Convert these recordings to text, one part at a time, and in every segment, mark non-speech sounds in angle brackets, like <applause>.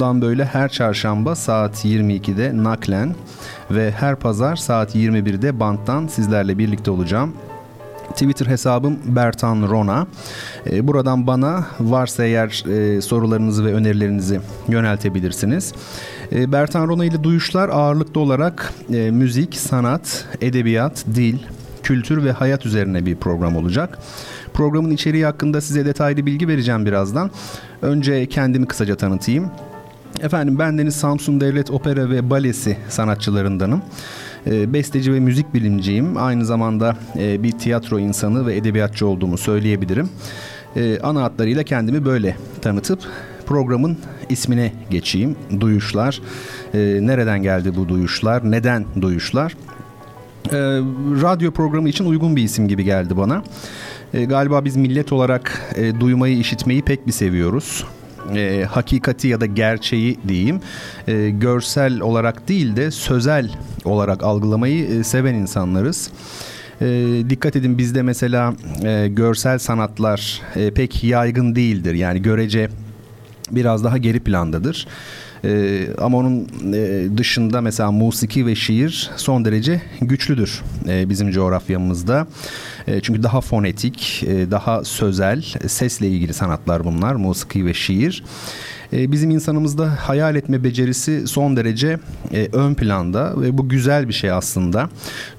Bundan böyle her çarşamba saat 22'de naklen ve her pazar saat 21'de banttan sizlerle birlikte olacağım. Twitter hesabım Bertan Rona. Ee, buradan bana varsa eğer e, sorularınızı ve önerilerinizi yöneltebilirsiniz. Ee, Bertan Rona ile duyuşlar ağırlıklı olarak e, müzik, sanat, edebiyat, dil, kültür ve hayat üzerine bir program olacak. Programın içeriği hakkında size detaylı bilgi vereceğim birazdan. Önce kendimi kısaca tanıtayım. Efendim ben Deniz Samsun Devlet Opera ve Balesi sanatçılarındanım. E, besteci ve müzik bilimciyim. Aynı zamanda e, bir tiyatro insanı ve edebiyatçı olduğumu söyleyebilirim. E, ana hatlarıyla kendimi böyle tanıtıp programın ismine geçeyim. Duyuşlar. E, nereden geldi bu duyuşlar? Neden duyuşlar? Radyo programı için uygun bir isim gibi geldi bana. Galiba biz millet olarak e, duymayı, işitmeyi pek bir seviyoruz e, hakikati ya da gerçeği diyeyim e, görsel olarak değil de sözel olarak algılamayı e, seven insanlarız. E, dikkat edin bizde mesela e, görsel sanatlar e, pek yaygın değildir. Yani görece biraz daha geri plandadır. Ee, ama onun e, dışında mesela musiki ve şiir son derece güçlüdür e, bizim coğrafyamızda. E, çünkü daha fonetik, e, daha sözel, sesle ilgili sanatlar bunlar, musiki ve şiir. E, bizim insanımızda hayal etme becerisi son derece e, ön planda ve bu güzel bir şey aslında.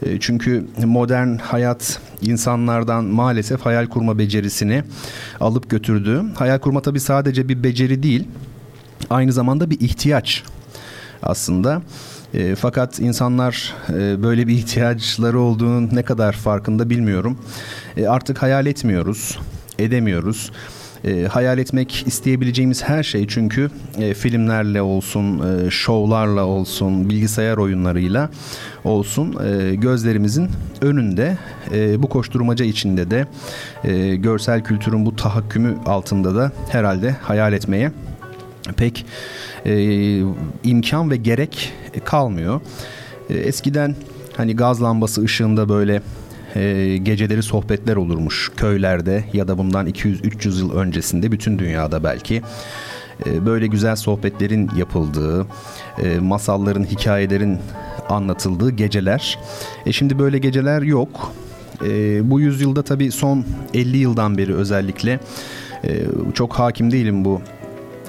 E, çünkü modern hayat insanlardan maalesef hayal kurma becerisini alıp götürdü. Hayal kurma tabii sadece bir beceri değil, aynı zamanda bir ihtiyaç aslında. E, fakat insanlar e, böyle bir ihtiyaçları olduğunu ne kadar farkında bilmiyorum. E, artık hayal etmiyoruz, edemiyoruz. E, hayal etmek isteyebileceğimiz her şey çünkü e, filmlerle olsun, e, şovlarla olsun, bilgisayar oyunlarıyla olsun e, gözlerimizin önünde e, bu koşturmaca içinde de e, görsel kültürün bu tahakkümü altında da herhalde hayal etmeye pek e, imkan ve gerek kalmıyor. E, eskiden hani gaz lambası ışığında böyle e, geceleri sohbetler olurmuş köylerde ya da bundan 200-300 yıl öncesinde bütün dünyada belki e, böyle güzel sohbetlerin yapıldığı, e, masalların, hikayelerin anlatıldığı geceler. E şimdi böyle geceler yok. E, bu yüzyılda tabii son 50 yıldan beri özellikle e, çok hakim değilim bu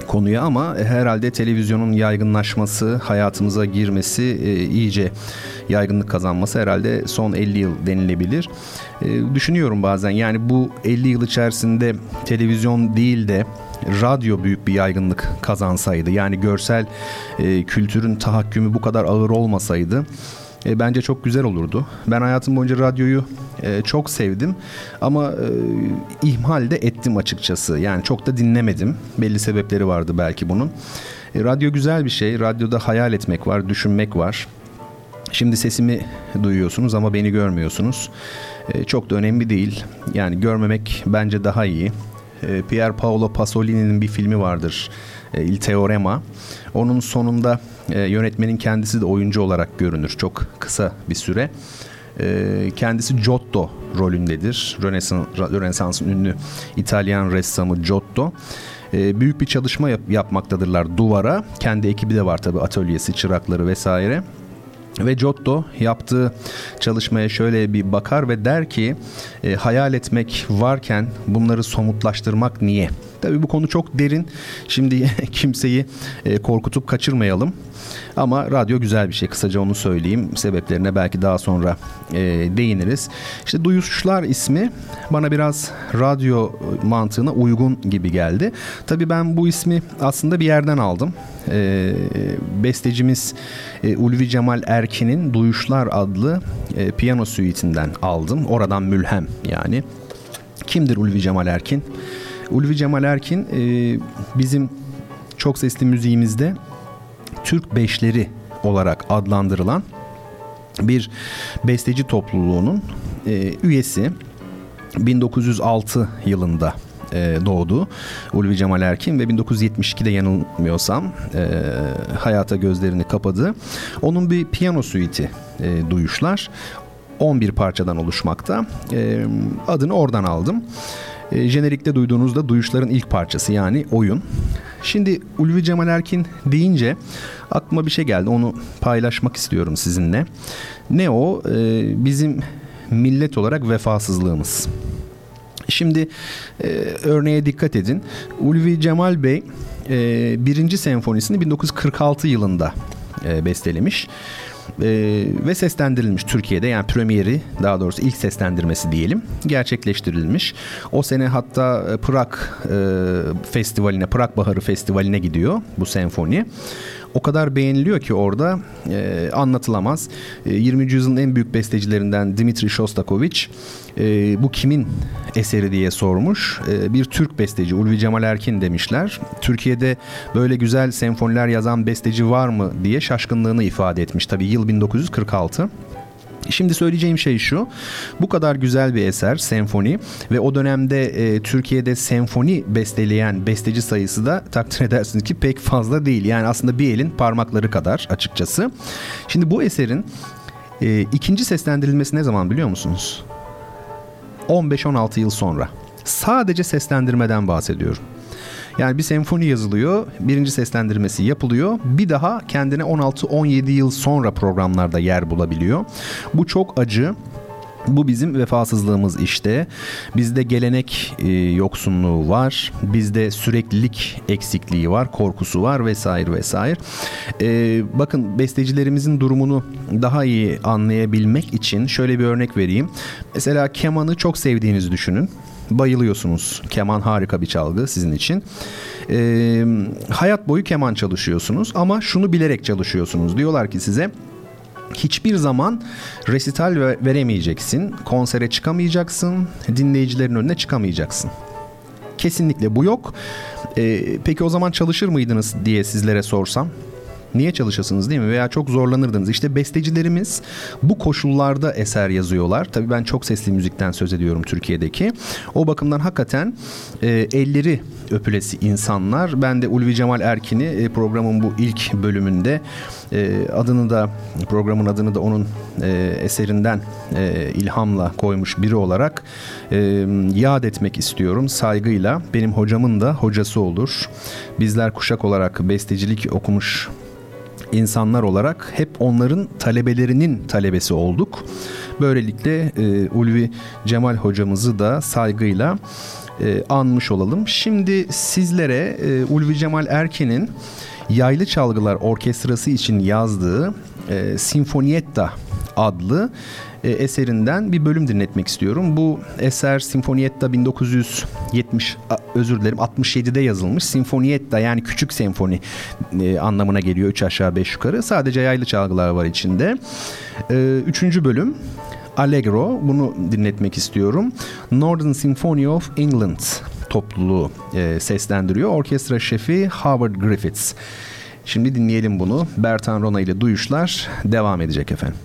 konuya ama herhalde televizyonun yaygınlaşması, hayatımıza girmesi, e, iyice yaygınlık kazanması herhalde son 50 yıl denilebilir. E, düşünüyorum bazen yani bu 50 yıl içerisinde televizyon değil de radyo büyük bir yaygınlık kazansaydı yani görsel e, kültürün tahakkümü bu kadar ağır olmasaydı e, bence çok güzel olurdu. Ben hayatım boyunca radyoyu e, çok sevdim ama e, ihmal de ettim açıkçası. Yani çok da dinlemedim. Belli sebepleri vardı belki bunun. E, radyo güzel bir şey. Radyoda hayal etmek var, düşünmek var. Şimdi sesimi duyuyorsunuz ama beni görmüyorsunuz. E, çok da önemli değil. Yani görmemek bence daha iyi. E, Pier Paolo Pasolini'nin bir filmi vardır. E, Il Teorema. Onun sonunda e, yönetmenin kendisi de oyuncu olarak görünür. Çok kısa bir süre. E, kendisi Giotto rolündedir. Rönesans, Rönesans'ın ünlü İtalyan ressamı Giotto. Büyük bir çalışma yap, yapmaktadırlar duvara. Kendi ekibi de var tabi atölyesi, çırakları vesaire. Ve Giotto yaptığı çalışmaya şöyle bir bakar ve der ki e, hayal etmek varken bunları somutlaştırmak niye? Tabii bu konu çok derin. Şimdi <laughs> kimseyi e, korkutup kaçırmayalım. Ama radyo güzel bir şey. Kısaca onu söyleyeyim. Sebeplerine belki daha sonra e, değiniriz. İşte Duyuşlar ismi bana biraz radyo mantığına uygun gibi geldi. Tabii ben bu ismi aslında bir yerden aldım. E, bestecimiz e, Ulvi Cemal Erkin'in Duyuşlar adlı e, piyano suite'inden aldım. Oradan mülhem yani. Kimdir Ulvi Cemal Erkin? Ulvi Cemal Erkin e, bizim çok sesli müziğimizde Türk Beşleri olarak adlandırılan bir besteci topluluğunun e, üyesi 1906 yılında e, doğdu Ulvi Cemal Erkin ve 1972'de yanılmıyorsam e, hayata gözlerini kapadı. Onun bir piyano suiti e, duyuşlar. 11 parçadan oluşmakta. E, adını oradan aldım. E, jenerikte duyduğunuzda duyuşların ilk parçası yani oyun. Şimdi Ulvi Cemal Erkin deyince aklıma bir şey geldi. Onu paylaşmak istiyorum sizinle. Ne o? E, bizim millet olarak vefasızlığımız. Şimdi e, örneğe dikkat edin. Ulvi Cemal Bey e, birinci senfonisini 1946 yılında e, bestelemiş e, ve seslendirilmiş Türkiye'de yani premieri daha doğrusu ilk seslendirmesi diyelim gerçekleştirilmiş. O sene hatta e, Prag e, festivaline Prag Baharı Festivali'ne gidiyor bu senfoni o kadar beğeniliyor ki orada e, anlatılamaz. E, 20. yüzyılın en büyük bestecilerinden Dimitri Shostakovich e, bu kimin eseri diye sormuş. E, bir Türk besteci Ulvi Cemal Erkin demişler. Türkiye'de böyle güzel senfoniler yazan besteci var mı diye şaşkınlığını ifade etmiş. Tabii yıl 1946. Şimdi söyleyeceğim şey şu. Bu kadar güzel bir eser senfoni ve o dönemde e, Türkiye'de senfoni besteleyen besteci sayısı da takdir <laughs> edersiniz ki pek fazla değil. Yani aslında bir elin parmakları kadar açıkçası. Şimdi bu eserin e, ikinci seslendirilmesi ne zaman biliyor musunuz? 15-16 yıl sonra. Sadece seslendirmeden bahsediyorum. Yani bir senfoni yazılıyor, birinci seslendirmesi yapılıyor. Bir daha kendine 16-17 yıl sonra programlarda yer bulabiliyor. Bu çok acı. Bu bizim vefasızlığımız işte. Bizde gelenek e, yoksunluğu var. Bizde süreklilik eksikliği var, korkusu var vesaire vesaire. E, bakın bestecilerimizin durumunu daha iyi anlayabilmek için şöyle bir örnek vereyim. Mesela kemanı çok sevdiğinizi düşünün bayılıyorsunuz. Keman harika bir çalgı sizin için. Ee, hayat boyu keman çalışıyorsunuz ama şunu bilerek çalışıyorsunuz. Diyorlar ki size hiçbir zaman resital veremeyeceksin, konsere çıkamayacaksın, dinleyicilerin önüne çıkamayacaksın. Kesinlikle bu yok. Ee, peki o zaman çalışır mıydınız diye sizlere sorsam Niye çalışasınız değil mi? Veya çok zorlanırdınız. İşte bestecilerimiz bu koşullarda eser yazıyorlar. Tabii ben çok sesli müzikten söz ediyorum Türkiye'deki. O bakımdan hakikaten e, elleri öpülesi insanlar. Ben de Ulvi Cemal Erkin'i e, programın bu ilk bölümünde e, adını da programın adını da onun e, eserinden e, ilhamla koymuş biri olarak e, yad etmek istiyorum saygıyla. Benim hocamın da hocası olur. Bizler kuşak olarak bestecilik okumuş insanlar olarak hep onların talebelerinin talebesi olduk. Böylelikle e, Ulvi Cemal hocamızı da saygıyla e, anmış olalım. Şimdi sizlere e, Ulvi Cemal Erkin'in Yaylı Çalgılar Orkestrası için yazdığı e, Sinfonietta adlı eserinden bir bölüm dinletmek istiyorum. Bu eser Sinfonietta 1970 özür dilerim 67'de yazılmış. Sinfonietta yani küçük senfoni e, anlamına geliyor. 3 aşağı 5 yukarı. Sadece yaylı çalgılar var içinde. E, üçüncü bölüm Allegro bunu dinletmek istiyorum. Northern Symphony of England topluluğu e, seslendiriyor. Orkestra şefi Howard Griffiths. Şimdi dinleyelim bunu. Bertan Rona ile duyuşlar devam edecek efendim.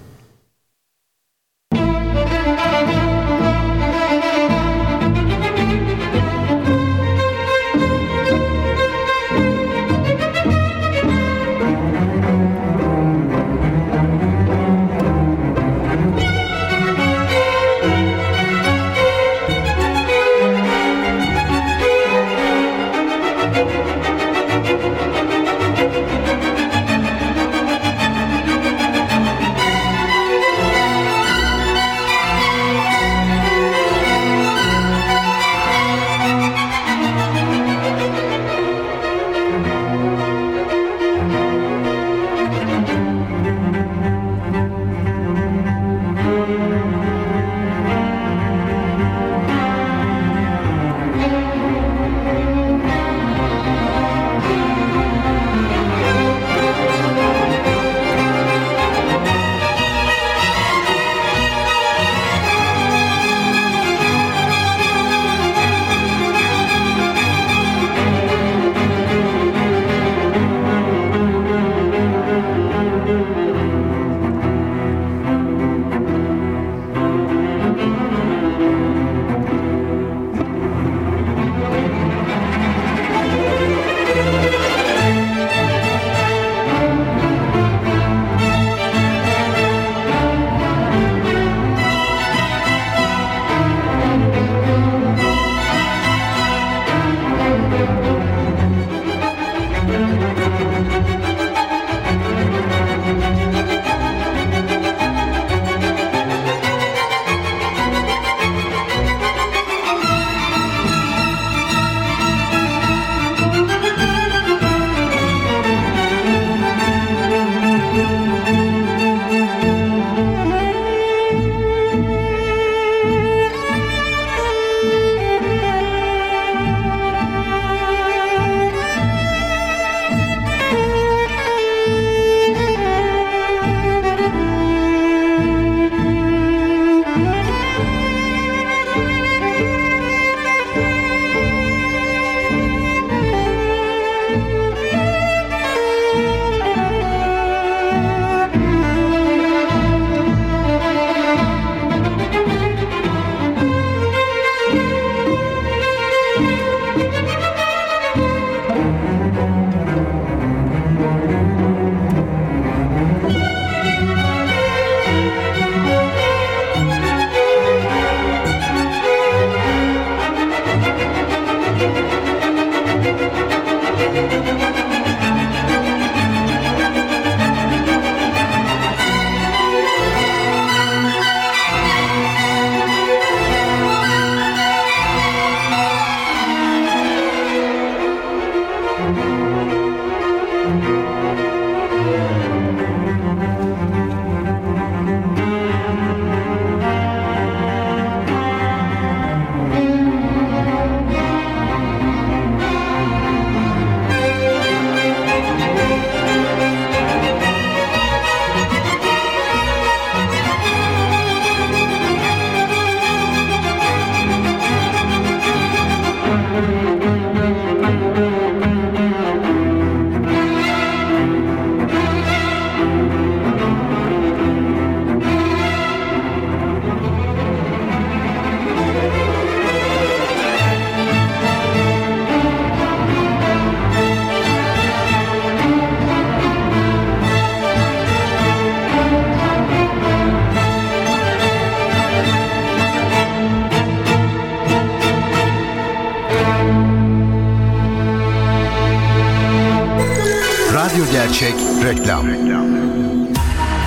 Reklam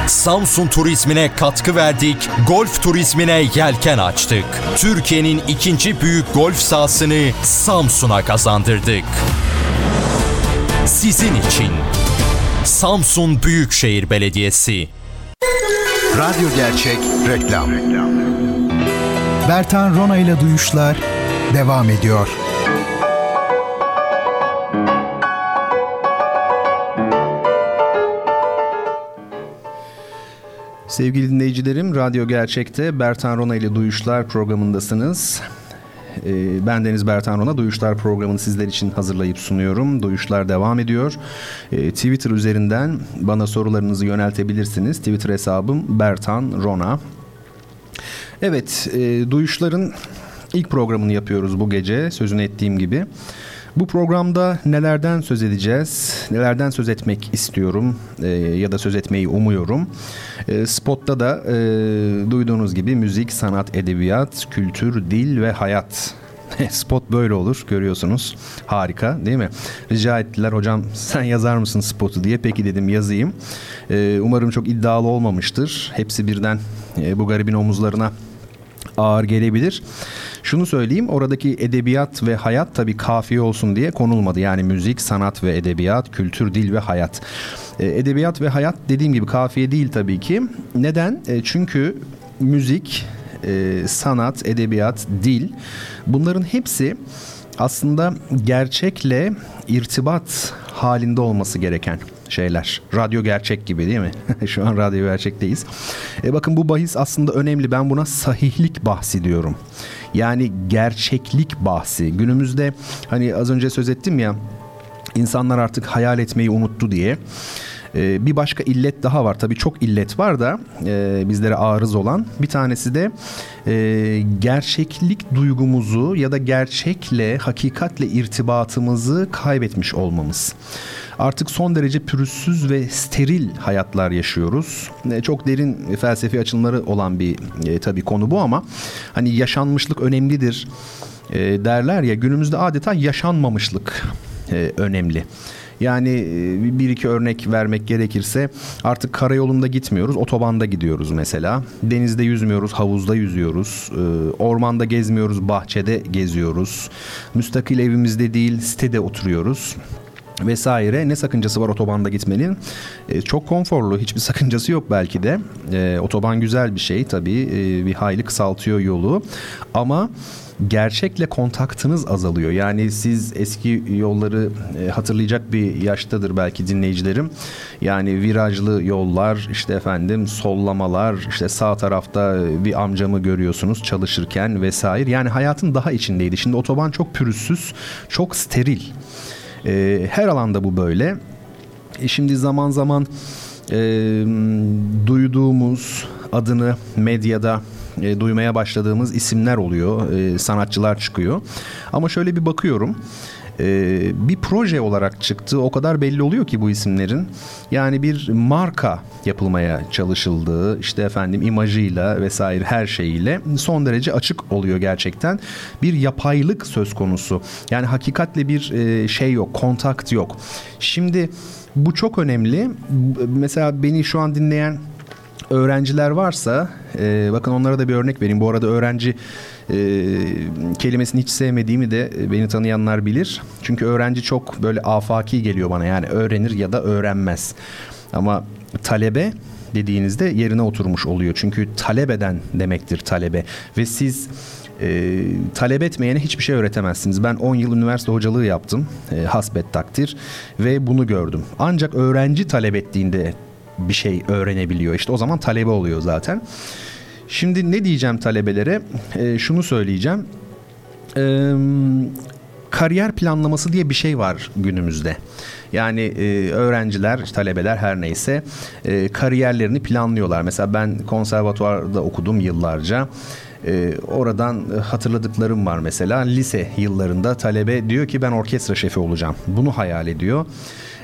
Samsun turizmine katkı verdik, golf turizmine yelken açtık. Türkiye'nin ikinci büyük golf sahasını Samsun'a kazandırdık. Sizin için Samsun Büyükşehir Belediyesi Radyo Gerçek Reklam Bertan Rona ile Duyuşlar devam ediyor. Sevgili dinleyicilerim, Radyo Gerçek'te Bertan Rona ile Duyuşlar programındasınız. Ee, ben Deniz Bertan Rona. Duyuşlar programını sizler için hazırlayıp sunuyorum. Duyuşlar devam ediyor. Ee, Twitter üzerinden bana sorularınızı yöneltebilirsiniz. Twitter hesabım Bertan Rona. Evet, e, Duyuşlar'ın ilk programını yapıyoruz bu gece. Sözünü ettiğim gibi. Bu programda nelerden söz edeceğiz, nelerden söz etmek istiyorum e, ya da söz etmeyi umuyorum. E, spotta da e, duyduğunuz gibi müzik, sanat, edebiyat, kültür, dil ve hayat <laughs> Spot böyle olur görüyorsunuz. Harika değil mi? Rica ettiler hocam sen yazar mısın spotu diye. Peki dedim yazayım. Ee, umarım çok iddialı olmamıştır. Hepsi birden e, bu garibin omuzlarına ağır gelebilir. Şunu söyleyeyim oradaki edebiyat ve hayat tabii kafiye olsun diye konulmadı. Yani müzik, sanat ve edebiyat, kültür, dil ve hayat. E, edebiyat ve hayat dediğim gibi kafiye değil tabii ki. Neden? E, çünkü müzik, e, sanat, edebiyat, dil bunların hepsi aslında gerçekle irtibat halinde olması gereken şeyler. Radyo gerçek gibi değil mi? <laughs> Şu an radyo gerçekteyiz. E bakın bu bahis aslında önemli. Ben buna sahihlik bahsi diyorum. Yani gerçeklik bahsi. Günümüzde hani az önce söz ettim ya insanlar artık hayal etmeyi unuttu diye. Ee, bir başka illet daha var. Tabii çok illet var da e, bizlere arız olan. Bir tanesi de e, gerçeklik duygumuzu ya da gerçekle, hakikatle irtibatımızı kaybetmiş olmamız. Artık son derece pürüzsüz ve steril hayatlar yaşıyoruz. E, çok derin felsefi açılımları olan bir tabii konu bu ama hani yaşanmışlık önemlidir derler ya günümüzde adeta yaşanmamışlık e, önemli. Yani e, bir iki örnek vermek gerekirse artık karayolunda gitmiyoruz, otobanda gidiyoruz mesela. Denizde yüzmüyoruz, havuzda yüzüyoruz. E, ormanda gezmiyoruz, bahçede geziyoruz. Müstakil evimizde değil, sitede oturuyoruz vesaire ne sakıncası var otobanda gitmenin e, çok konforlu hiçbir <laughs> sakıncası yok belki de e, otoban güzel bir şey tabii e, bir hayli kısaltıyor yolu ama gerçekle kontaktınız azalıyor. Yani siz eski yolları e, hatırlayacak bir yaştadır belki dinleyicilerim. Yani virajlı yollar, işte efendim sollamalar, işte sağ tarafta bir amcamı görüyorsunuz çalışırken vesaire. Yani hayatın daha içindeydi. Şimdi otoban çok pürüzsüz, çok steril. E, her alanda bu böyle. E, şimdi zaman zaman e, duyduğumuz adını medyada e, duymaya başladığımız isimler oluyor, e, sanatçılar çıkıyor. Ama şöyle bir bakıyorum e, bir proje olarak çıktığı o kadar belli oluyor ki bu isimlerin. Yani bir marka yapılmaya çalışıldığı işte efendim imajıyla vesaire her şeyiyle son derece açık oluyor gerçekten. Bir yapaylık söz konusu. Yani hakikatle bir e, şey yok, kontakt yok. Şimdi bu çok önemli. Mesela beni şu an dinleyen öğrenciler varsa e, bakın onlara da bir örnek vereyim. Bu arada öğrenci e, kelimesini hiç sevmediğimi de beni tanıyanlar bilir. Çünkü öğrenci çok böyle afaki geliyor bana yani öğrenir ya da öğrenmez. Ama talebe dediğinizde yerine oturmuş oluyor. Çünkü talep eden demektir talebe ve siz e, talep etmeyene hiçbir şey öğretemezsiniz. Ben 10 yıl üniversite hocalığı yaptım e, hasbet takdir ve bunu gördüm. Ancak öğrenci talep ettiğinde bir şey öğrenebiliyor. İşte o zaman talebe oluyor zaten. Şimdi ne diyeceğim talebelere? E, şunu söyleyeceğim. E, kariyer planlaması diye bir şey var günümüzde. Yani e, öğrenciler, talebeler her neyse e, kariyerlerini planlıyorlar. Mesela ben konservatuvarda okudum yıllarca. E, oradan hatırladıklarım var mesela. Lise yıllarında talebe diyor ki ben orkestra şefi olacağım. Bunu hayal ediyor.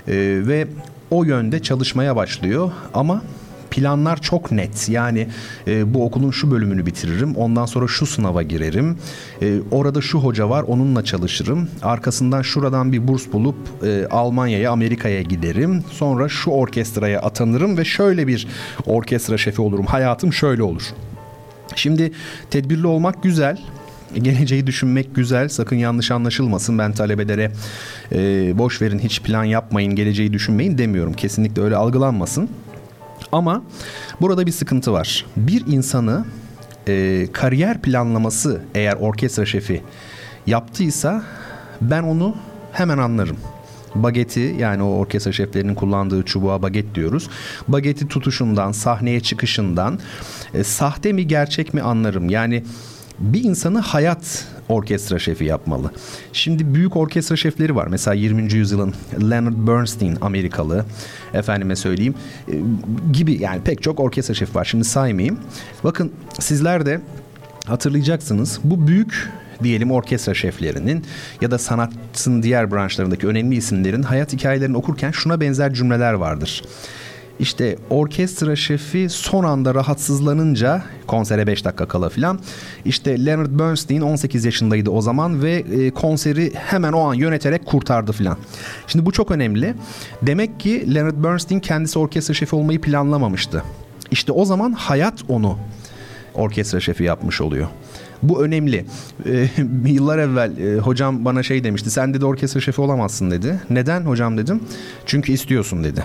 E, ve o yönde çalışmaya başlıyor ama planlar çok net. Yani e, bu okulun şu bölümünü bitiririm. Ondan sonra şu sınava girerim. E, orada şu hoca var onunla çalışırım. Arkasından şuradan bir burs bulup e, Almanya'ya Amerika'ya giderim. Sonra şu orkestraya atanırım ve şöyle bir orkestra şefi olurum. Hayatım şöyle olur. Şimdi tedbirli olmak güzel geleceği düşünmek güzel. Sakın yanlış anlaşılmasın. Ben talebelere e, boş verin hiç plan yapmayın, geleceği düşünmeyin demiyorum. Kesinlikle öyle algılanmasın. Ama burada bir sıkıntı var. Bir insanı e, kariyer planlaması eğer orkestra şefi yaptıysa ben onu hemen anlarım bageti yani o orkestra şeflerinin kullandığı çubuğa baget diyoruz. Bageti tutuşundan, sahneye çıkışından e, sahte mi gerçek mi anlarım. Yani bir insanı hayat orkestra şefi yapmalı. Şimdi büyük orkestra şefleri var. Mesela 20. yüzyılın Leonard Bernstein Amerikalı efendime söyleyeyim e, gibi yani pek çok orkestra şefi var. Şimdi saymayayım. Bakın sizler de hatırlayacaksınız. Bu büyük diyelim orkestra şeflerinin ya da sanatın diğer branşlarındaki önemli isimlerin hayat hikayelerini okurken şuna benzer cümleler vardır. İşte orkestra şefi son anda rahatsızlanınca konsere 5 dakika kala filan işte Leonard Bernstein 18 yaşındaydı o zaman ve e, konseri hemen o an yöneterek kurtardı filan. Şimdi bu çok önemli. Demek ki Leonard Bernstein kendisi orkestra şefi olmayı planlamamıştı. İşte o zaman hayat onu orkestra şefi yapmış oluyor. Bu önemli. E, <laughs> yıllar evvel e, hocam bana şey demişti. Sen dedi orkestra şefi olamazsın dedi. Neden hocam dedim. Çünkü istiyorsun dedi.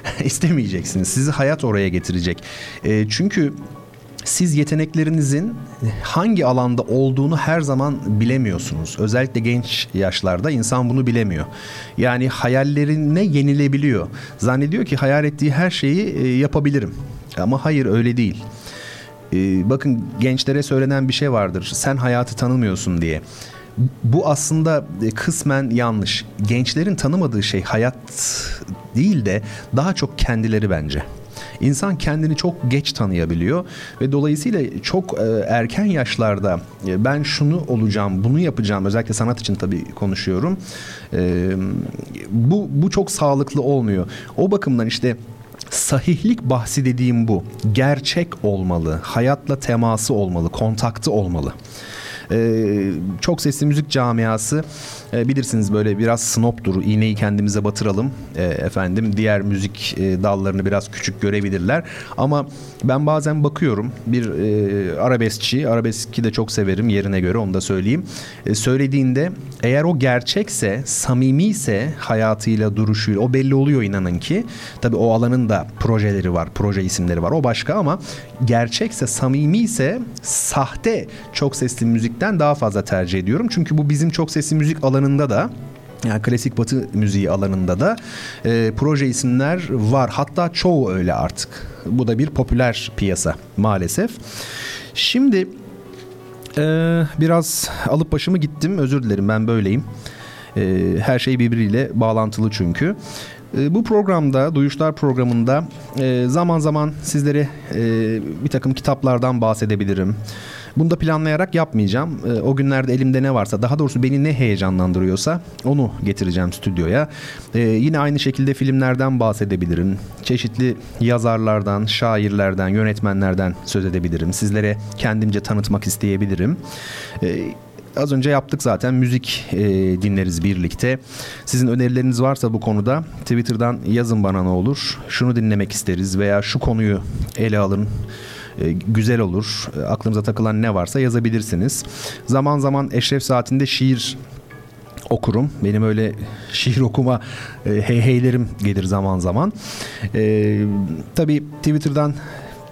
<laughs> istemeyeceksiniz. Sizi hayat oraya getirecek. E, çünkü siz yeteneklerinizin hangi alanda olduğunu her zaman bilemiyorsunuz. Özellikle genç yaşlarda insan bunu bilemiyor. Yani hayallerine yenilebiliyor. Zannediyor ki hayal ettiği her şeyi e, yapabilirim. Ama hayır öyle değil. E, bakın gençlere söylenen bir şey vardır. Sen hayatı tanımıyorsun diye bu aslında e, kısmen yanlış. Gençlerin tanımadığı şey hayat değil de daha çok kendileri bence. İnsan kendini çok geç tanıyabiliyor ve dolayısıyla çok e, erken yaşlarda e, ben şunu olacağım, bunu yapacağım. Özellikle sanat için tabii konuşuyorum. Bu bu çok sağlıklı olmuyor. O bakımdan işte sahihlik bahsi dediğim bu. Gerçek olmalı, hayatla teması olmalı, kontaktı olmalı. Ee, çok sesli müzik camiası e, bilirsiniz böyle biraz snoptur. İğneyi kendimize batıralım. E, efendim diğer müzik e, dallarını biraz küçük görebilirler. Ama ben bazen bakıyorum bir e, arabeskçi, arabeski de çok severim yerine göre onu da söyleyeyim. E, söylediğinde eğer o gerçekse, samimi ise hayatıyla, duruşuyla o belli oluyor inanın ki. Tabii o alanın da projeleri var, proje isimleri var. O başka ama gerçekse, samimi ise sahte çok sesli müzikten daha fazla tercih ediyorum. Çünkü bu bizim çok sesli müzik alanında da yani klasik batı müziği alanında da e, proje isimler var. Hatta çoğu öyle artık. Bu da bir popüler piyasa maalesef. Şimdi e, biraz alıp başımı gittim. Özür dilerim ben böyleyim. E, her şey birbiriyle bağlantılı çünkü. E, bu programda, Duyuşlar programında e, zaman zaman sizlere e, bir takım kitaplardan bahsedebilirim. Bunu da planlayarak yapmayacağım. E, o günlerde elimde ne varsa daha doğrusu beni ne heyecanlandırıyorsa onu getireceğim stüdyoya. E, yine aynı şekilde filmlerden bahsedebilirim. Çeşitli yazarlardan, şairlerden, yönetmenlerden söz edebilirim. Sizlere kendimce tanıtmak isteyebilirim. E, az önce yaptık zaten müzik e, dinleriz birlikte. Sizin önerileriniz varsa bu konuda Twitter'dan yazın bana ne olur. Şunu dinlemek isteriz veya şu konuyu ele alın güzel olur. E, aklınıza takılan ne varsa yazabilirsiniz. Zaman zaman Eşref Saatinde şiir okurum. Benim öyle <laughs> şiir okuma e, hey heylerim gelir zaman zaman. E, tabii Twitter'dan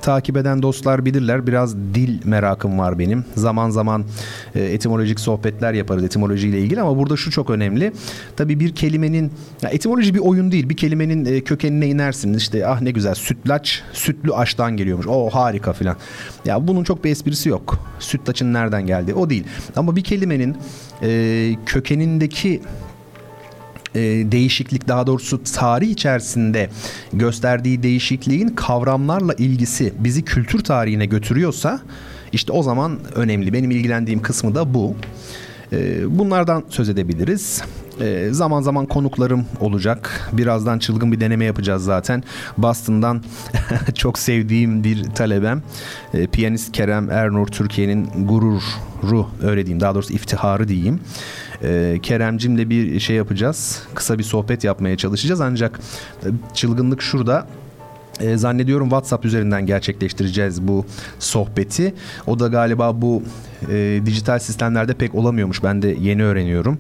takip eden dostlar bilirler. Biraz dil merakım var benim. Zaman zaman e, etimolojik sohbetler yaparız etimolojiyle ilgili ama burada şu çok önemli. Tabii bir kelimenin ya etimoloji bir oyun değil. Bir kelimenin e, kökenine inersiniz. İşte ah ne güzel sütlaç sütlü aştan geliyormuş. O harika filan. Ya bunun çok bir esprisi yok. Sütlaçın nereden geldi? O değil. Ama bir kelimenin e, kökenindeki e, değişiklik daha doğrusu tarih içerisinde gösterdiği değişikliğin kavramlarla ilgisi bizi kültür tarihine götürüyorsa işte o zaman önemli. Benim ilgilendiğim kısmı da bu. E, bunlardan söz edebiliriz. E, zaman zaman konuklarım olacak. Birazdan çılgın bir deneme yapacağız zaten. Boston'dan <laughs> çok sevdiğim bir talebem. Piyanist Kerem Ernur Türkiye'nin gururu öyle diyeyim. Daha doğrusu iftiharı diyeyim. E, Keremcimle bir şey yapacağız. Kısa bir sohbet yapmaya çalışacağız. Ancak e, çılgınlık şurada. E, zannediyorum WhatsApp üzerinden gerçekleştireceğiz bu sohbeti. O da galiba bu e, dijital sistemlerde pek olamıyormuş. Ben de yeni öğreniyorum.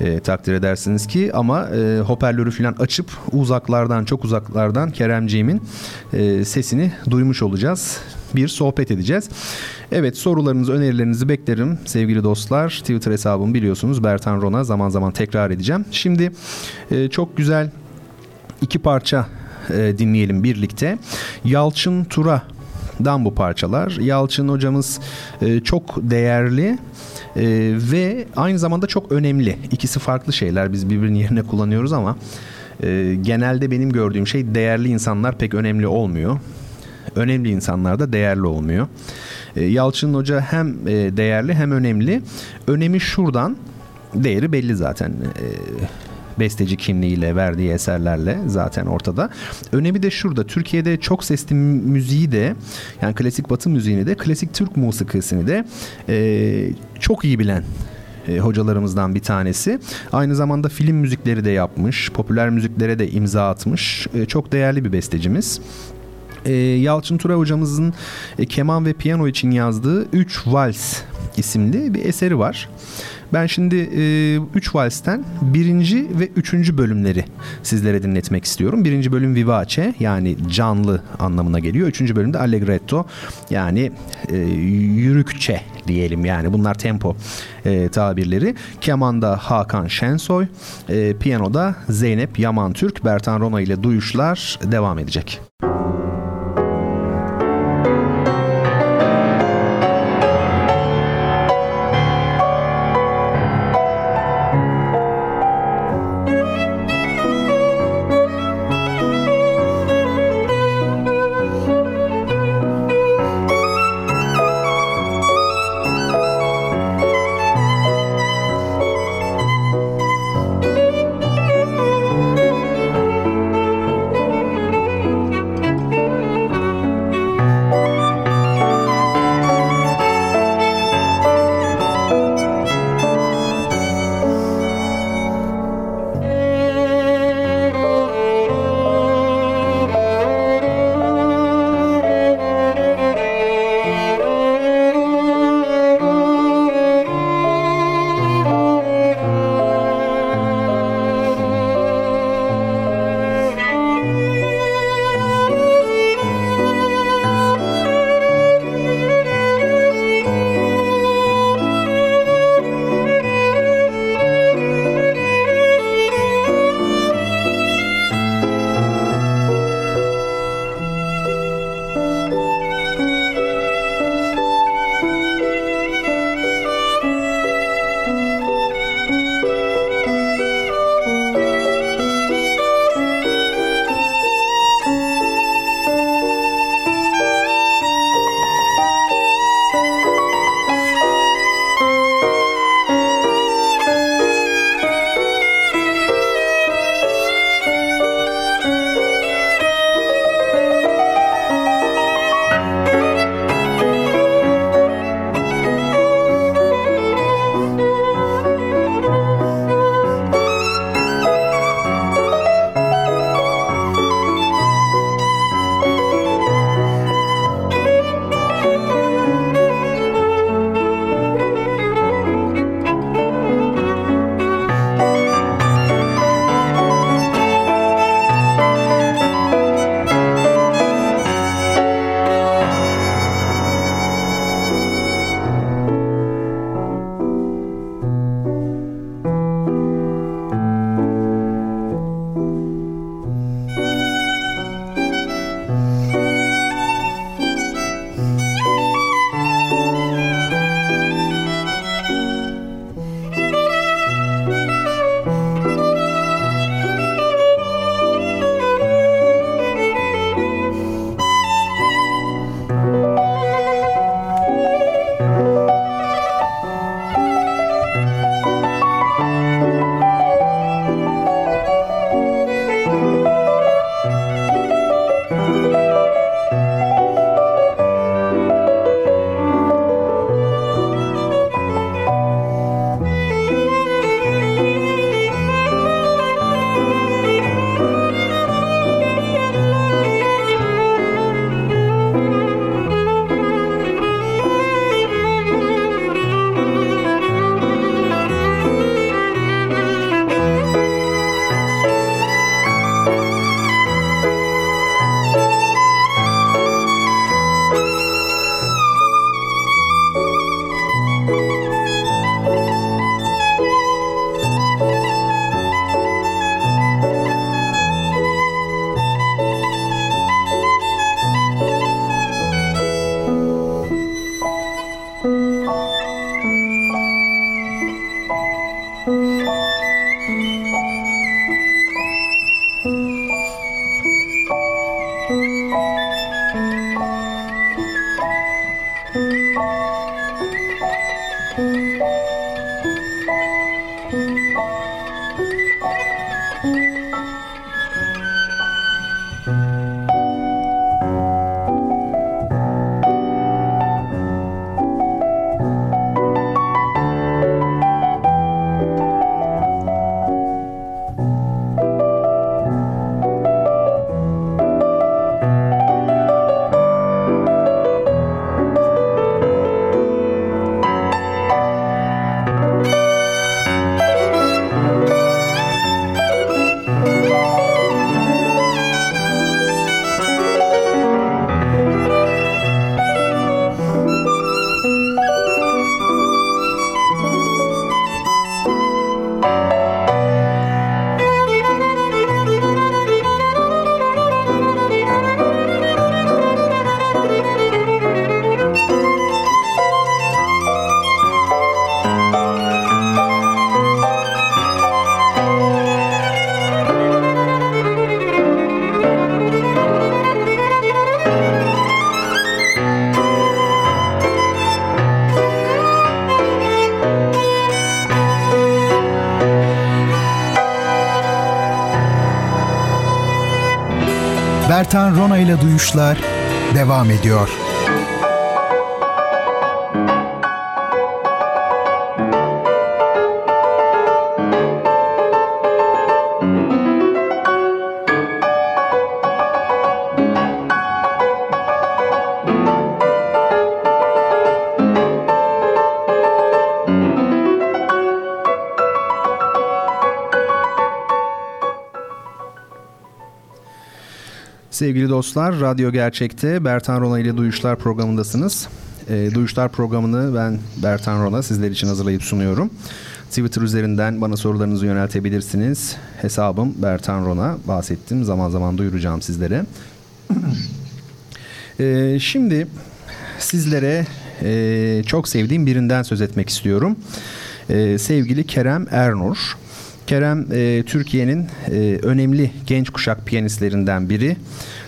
E, takdir edersiniz ki ama e, hoparlörü falan açıp uzaklardan çok uzaklardan Keremciğimin e, sesini duymuş olacağız. Bir sohbet edeceğiz. Evet sorularınızı önerilerinizi beklerim sevgili dostlar. Twitter hesabımı biliyorsunuz Bertan Rona zaman zaman tekrar edeceğim. Şimdi e, çok güzel iki parça e, dinleyelim birlikte. Yalçın Tura dan bu parçalar. Yalçın hocamız e, çok değerli e, ve aynı zamanda çok önemli. İkisi farklı şeyler. Biz birbirinin yerine kullanıyoruz ama e, genelde benim gördüğüm şey değerli insanlar pek önemli olmuyor. Önemli insanlar da değerli olmuyor. E, Yalçın Hoca hem e, değerli hem önemli. Önemi şuradan değeri belli zaten. E, besteci kimliğiyle verdiği eserlerle zaten ortada. Önemi de şurada. Türkiye'de çok sesli müziği de yani klasik batı müziğini de klasik Türk musikisini de çok iyi bilen hocalarımızdan bir tanesi. Aynı zamanda film müzikleri de yapmış, popüler müziklere de imza atmış. Çok değerli bir bestecimiz. E, Yalçın Tura hocamızın e, keman ve piyano için yazdığı 3 Vals isimli bir eseri var. Ben şimdi 3 e, valsten birinci ve üçüncü bölümleri sizlere dinletmek istiyorum. Birinci bölüm vivace yani canlı anlamına geliyor. Üçüncü bölümde allegretto yani e, yürükçe diyelim yani bunlar tempo e, tabirleri. Kemanda Hakan Şensoy, e, piyanoda Zeynep Yaman Türk, Bertan Rona ile duyuşlar devam edecek. Bertan Rona ile Duyuşlar devam ediyor. Sevgili dostlar, Radyo Gerçek'te Bertan Rona ile Duyuşlar programındasınız. E, Duyuşlar programını ben Bertan Rona sizler için hazırlayıp sunuyorum. Twitter üzerinden bana sorularınızı yöneltebilirsiniz. Hesabım Bertan Rona. Bahsettim. Zaman zaman duyuracağım sizlere. <clears throat> e, şimdi sizlere e, çok sevdiğim birinden söz etmek istiyorum. E, sevgili Kerem Ernur. Kerem e, Türkiye'nin e, önemli genç kuşak piyanistlerinden biri.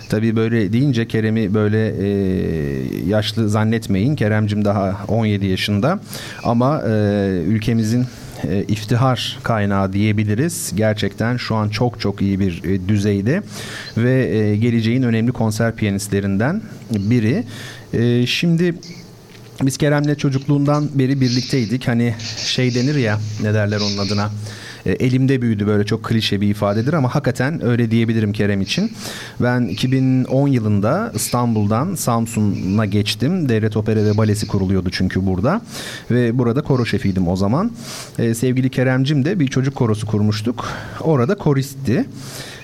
Tabii böyle deyince Kerem'i böyle e, yaşlı zannetmeyin. Keremcim daha 17 yaşında ama e, ülkemizin e, iftihar kaynağı diyebiliriz. Gerçekten şu an çok çok iyi bir e, düzeyde ve e, geleceğin önemli konser piyanistlerinden biri. E, şimdi biz Kerem'le çocukluğundan beri birlikteydik. Hani şey denir ya ne derler onun adına e, elimde büyüdü böyle çok klişe bir ifadedir ama hakikaten öyle diyebilirim Kerem için. Ben 2010 yılında İstanbul'dan Samsun'a geçtim. Devlet Opera ve Balesi kuruluyordu çünkü burada. Ve burada koro şefiydim o zaman. E, sevgili Keremcim de bir çocuk korosu kurmuştuk. Orada koristti.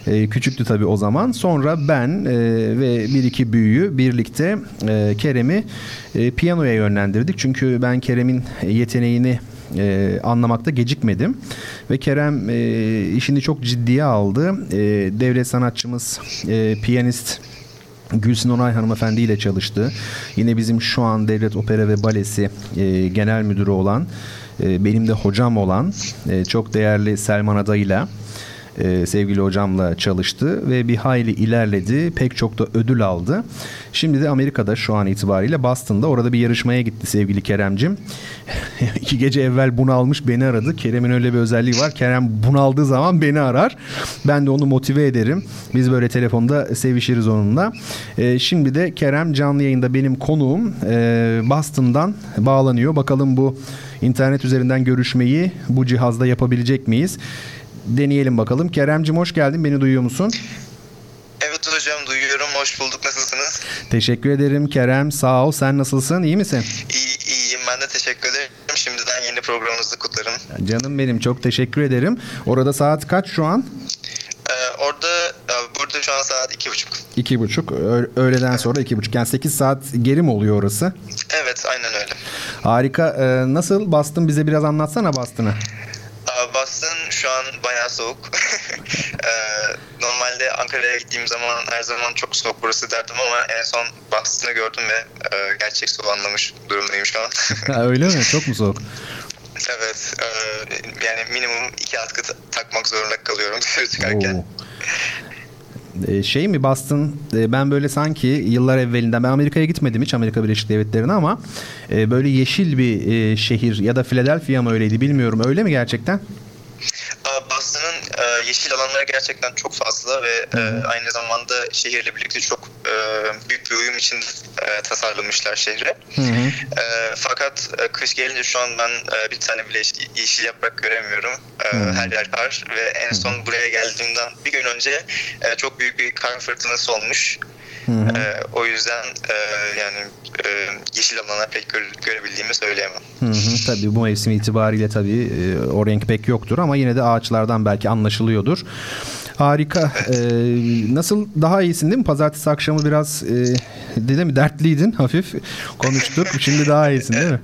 E, küçüktü tabii o zaman. Sonra ben e, ve bir iki büyüğü birlikte Kerem'i piyanoya yönlendirdik. Çünkü ben Kerem'in yeteneğini e, anlamakta gecikmedim. Ve Kerem e, işini çok ciddiye aldı. E, devlet sanatçımız, e, piyanist Gülsün Onay hanımefendi ile çalıştı. Yine bizim şu an Devlet Opera ve Balesi e, genel müdürü olan, e, benim de hocam olan e, çok değerli Selman Adayla e, sevgili hocamla çalıştı ve bir hayli ilerledi. Pek çok da ödül aldı. Şimdi de Amerika'da şu an itibariyle Boston'da orada bir yarışmaya gitti sevgili Keremcim. <laughs> İki gece evvel bunu almış beni aradı. Kerem'in öyle bir özelliği var. Kerem bunu aldığı zaman beni arar. Ben de onu motive ederim. Biz böyle telefonda sevişiriz onunla. E, şimdi de Kerem canlı yayında benim konuğum e, Boston'dan bağlanıyor. Bakalım bu internet üzerinden görüşmeyi bu cihazda yapabilecek miyiz? Deneyelim bakalım. Keremcim hoş geldin. Beni duyuyor musun? Evet hocam duyuyorum. Hoş bulduk. Nasılsınız? Teşekkür ederim Kerem. Sağ ol. Sen nasılsın? İyi misin? İyi, iyiyim. Ben de teşekkür ederim. Şimdiden yeni programınızı kutlarım. Canım benim. Çok teşekkür ederim. Orada saat kaç şu an? Ee, orada burada şu an saat iki buçuk. İki buçuk. Öğleden sonra iki buçuk. Yani sekiz saat geri mi oluyor orası? Evet aynen öyle. Harika. Ee, nasıl bastın? Bize biraz anlatsana bastığını. Boston şu an bayağı soğuk. <laughs> Ee, normalde Ankara'ya gittiğim zaman her zaman çok soğuk burası derdim ama en son Boston'ı gördüm ve e, gerçek soğuğu anlamış durumdayım şu an. <laughs> Öyle mi? Çok mu soğuk? <laughs> Evet. E, yani minimum iki atkı takmak zorunda kalıyorum dışarı çıkarken. Oo. Ee, şey mi Boston e, ben böyle sanki yıllar evvelinden ben Amerika'ya gitmedim hiç Amerika Birleşik Devletleri'ne ama e, böyle yeşil bir e, şehir ya da Philadelphia mı öyleydi bilmiyorum öyle mi gerçekten? Yeşil alanları gerçekten çok fazla ve e, aynı zamanda şehirle birlikte çok e, büyük bir uyum için e, tasarlamışlar şehre. Hı hı. E, fakat e, kış gelince şu an ben e, bir tane bile yeşil yaprak göremiyorum. E, her yer kar ve en son buraya geldiğimden bir gün önce e, çok büyük bir kar fırtınası olmuş. Hı hı. E, o yüzden e, yani e, yeşil alana pek göre, görebildiğimi söyleyemem. Hı hı, tabii bu mevsim itibariyle tabii e, o renk pek yoktur ama yine de ağaçlardan belki anlaşılıyordur. Harika. Evet. Ee, nasıl daha iyisin değil mi? Pazartesi akşamı biraz e, değil mi dertliydin hafif konuştuk. <laughs> Şimdi daha iyisin değil mi?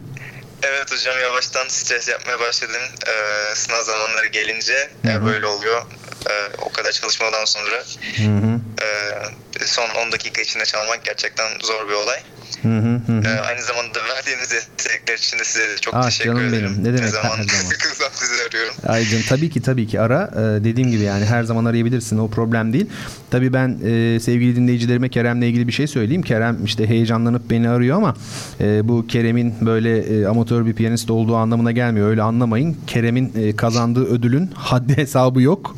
Evet hocam yavaştan stres yapmaya başladım. Ee, sınav zamanları gelince Hı-hı. böyle oluyor. Ee, o kadar çalışmadan sonra hı hı. E, son 10 dakika içinde çalmak gerçekten zor bir olay. Hı hı hı. Ee, aynı zamanda verdiğiniz destekler için de size çok ah, teşekkür canım ederim. Benim. Ne demek zaman, her zaman. <laughs> Sıkılsam sizi arıyorum. Ay canım, tabii ki tabii ki ara. Ee, dediğim gibi yani her zaman arayabilirsin o problem değil. Tabii ben e, sevgili dinleyicilerime Kerem'le ilgili bir şey söyleyeyim. Kerem işte heyecanlanıp beni arıyor ama e, bu Kerem'in böyle e, amatör bir piyanist olduğu anlamına gelmiyor. Öyle anlamayın. Kerem'in e, kazandığı ödülün <laughs> haddi hesabı yok.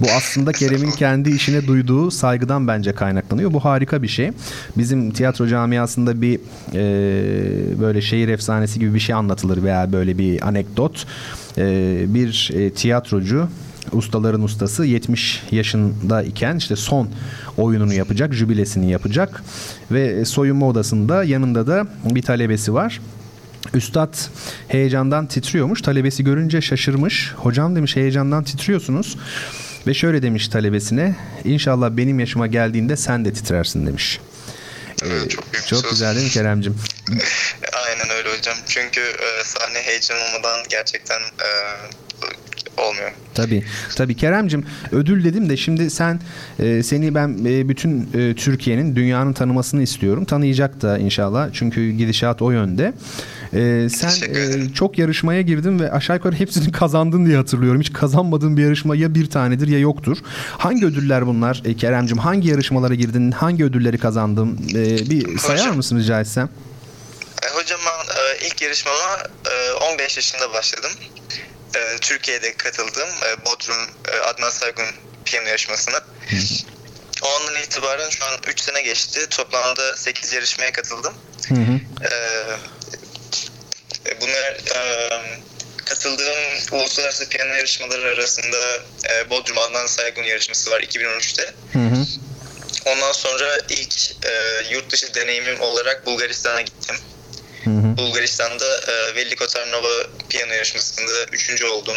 Bu aslında Kerem'in kendi işine duyduğu saygıdan bence kaynaklanıyor. Bu harika bir şey. Bizim tiyatro camiasında bir e, böyle şehir efsanesi gibi bir şey anlatılır veya böyle bir anekdot. E, bir e, tiyatrocu ustaların ustası 70 yaşında iken işte son oyununu yapacak, jübilesini yapacak ve soyunma odasında yanında da bir talebesi var. Üstad heyecandan titriyormuş. Talebesi görünce şaşırmış. Hocam demiş heyecandan titriyorsunuz. Ve şöyle demiş talebesine. İnşallah benim yaşıma geldiğinde sen de titrersin demiş. Evet, çok büyük Çok söz. güzel değil mi Keremcim? <laughs> Aynen öyle hocam. Çünkü e, sahne heyecan olmadan gerçekten e, olmuyor. Tabii. Tabii Keremcim ödül dedim de şimdi sen e, seni ben e, bütün e, Türkiye'nin dünyanın tanımasını istiyorum. Tanıyacak da inşallah. Çünkü gidişat o yönde. E, sen e, çok yarışmaya girdin ve aşağı yukarı hepsini <laughs> kazandın diye hatırlıyorum. Hiç kazanmadığın bir yarışma ya bir tanedir ya yoktur. Hangi ödüller bunlar e, Keremcim? Hangi yarışmalara girdin? Hangi ödülleri kazandın? E, bir sayar Hocam. mısın rica etsem? E, hocam ben e, ilk yarışmama e, 15 yaşında başladım. E, Türkiye'de katıldım. E, Bodrum e, Adnan Saygun piyano yarışmasına. O andan itibaren şu an 3 sene geçti. Toplamda 8 yarışmaya katıldım. Hı hı. E, e, bunlar e, katıldığım uluslararası piyano yarışmaları arasında e, Bodrum Adnan Saygun yarışması var 2013'te. Hı hı. Ondan sonra ilk e, yurt dışı deneyimim olarak Bulgaristan'a gittim. Hı hı. Bulgaristan'da e, Veliko Tarnova piyano yarışmasında üçüncü oldum.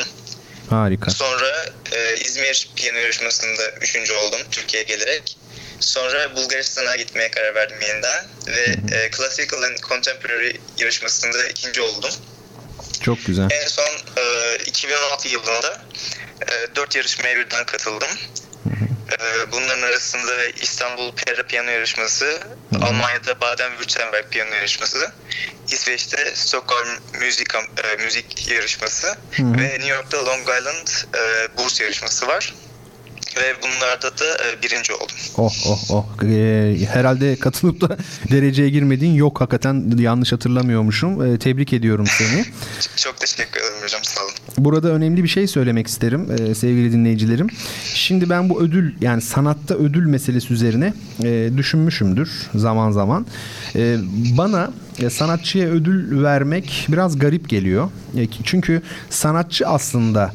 Harika. Sonra e, İzmir piyano yarışmasında üçüncü oldum Türkiye'ye gelerek. Sonra Bulgaristan'a gitmeye karar verdim yeniden ve e, Classical and Contemporary yarışmasında ikinci oldum. Çok güzel. En son e, 2016 yılında e, 4 yarışmaya birden katıldım. E, bunların arasında İstanbul Pera Piyano Yarışması, Almanya'da Baden-Württemberg Piyano Yarışması, İsveç'te Stockholm Müzik, e, Müzik Yarışması ve New York'ta Long Island e, Burs Yarışması var. Ve bunlarda da e, birinci oldum. Oh oh oh. Ee, herhalde katılıp da <laughs> dereceye girmediğin yok hakikaten yanlış hatırlamıyormuşum. Ee, tebrik ediyorum seni. Çok teşekkür ederim hocam sağ olun. Burada önemli bir şey söylemek isterim e, sevgili dinleyicilerim. Şimdi ben bu ödül yani sanatta ödül meselesi üzerine e, düşünmüşümdür zaman zaman. E, bana e, sanatçıya ödül vermek biraz garip geliyor. E, çünkü sanatçı aslında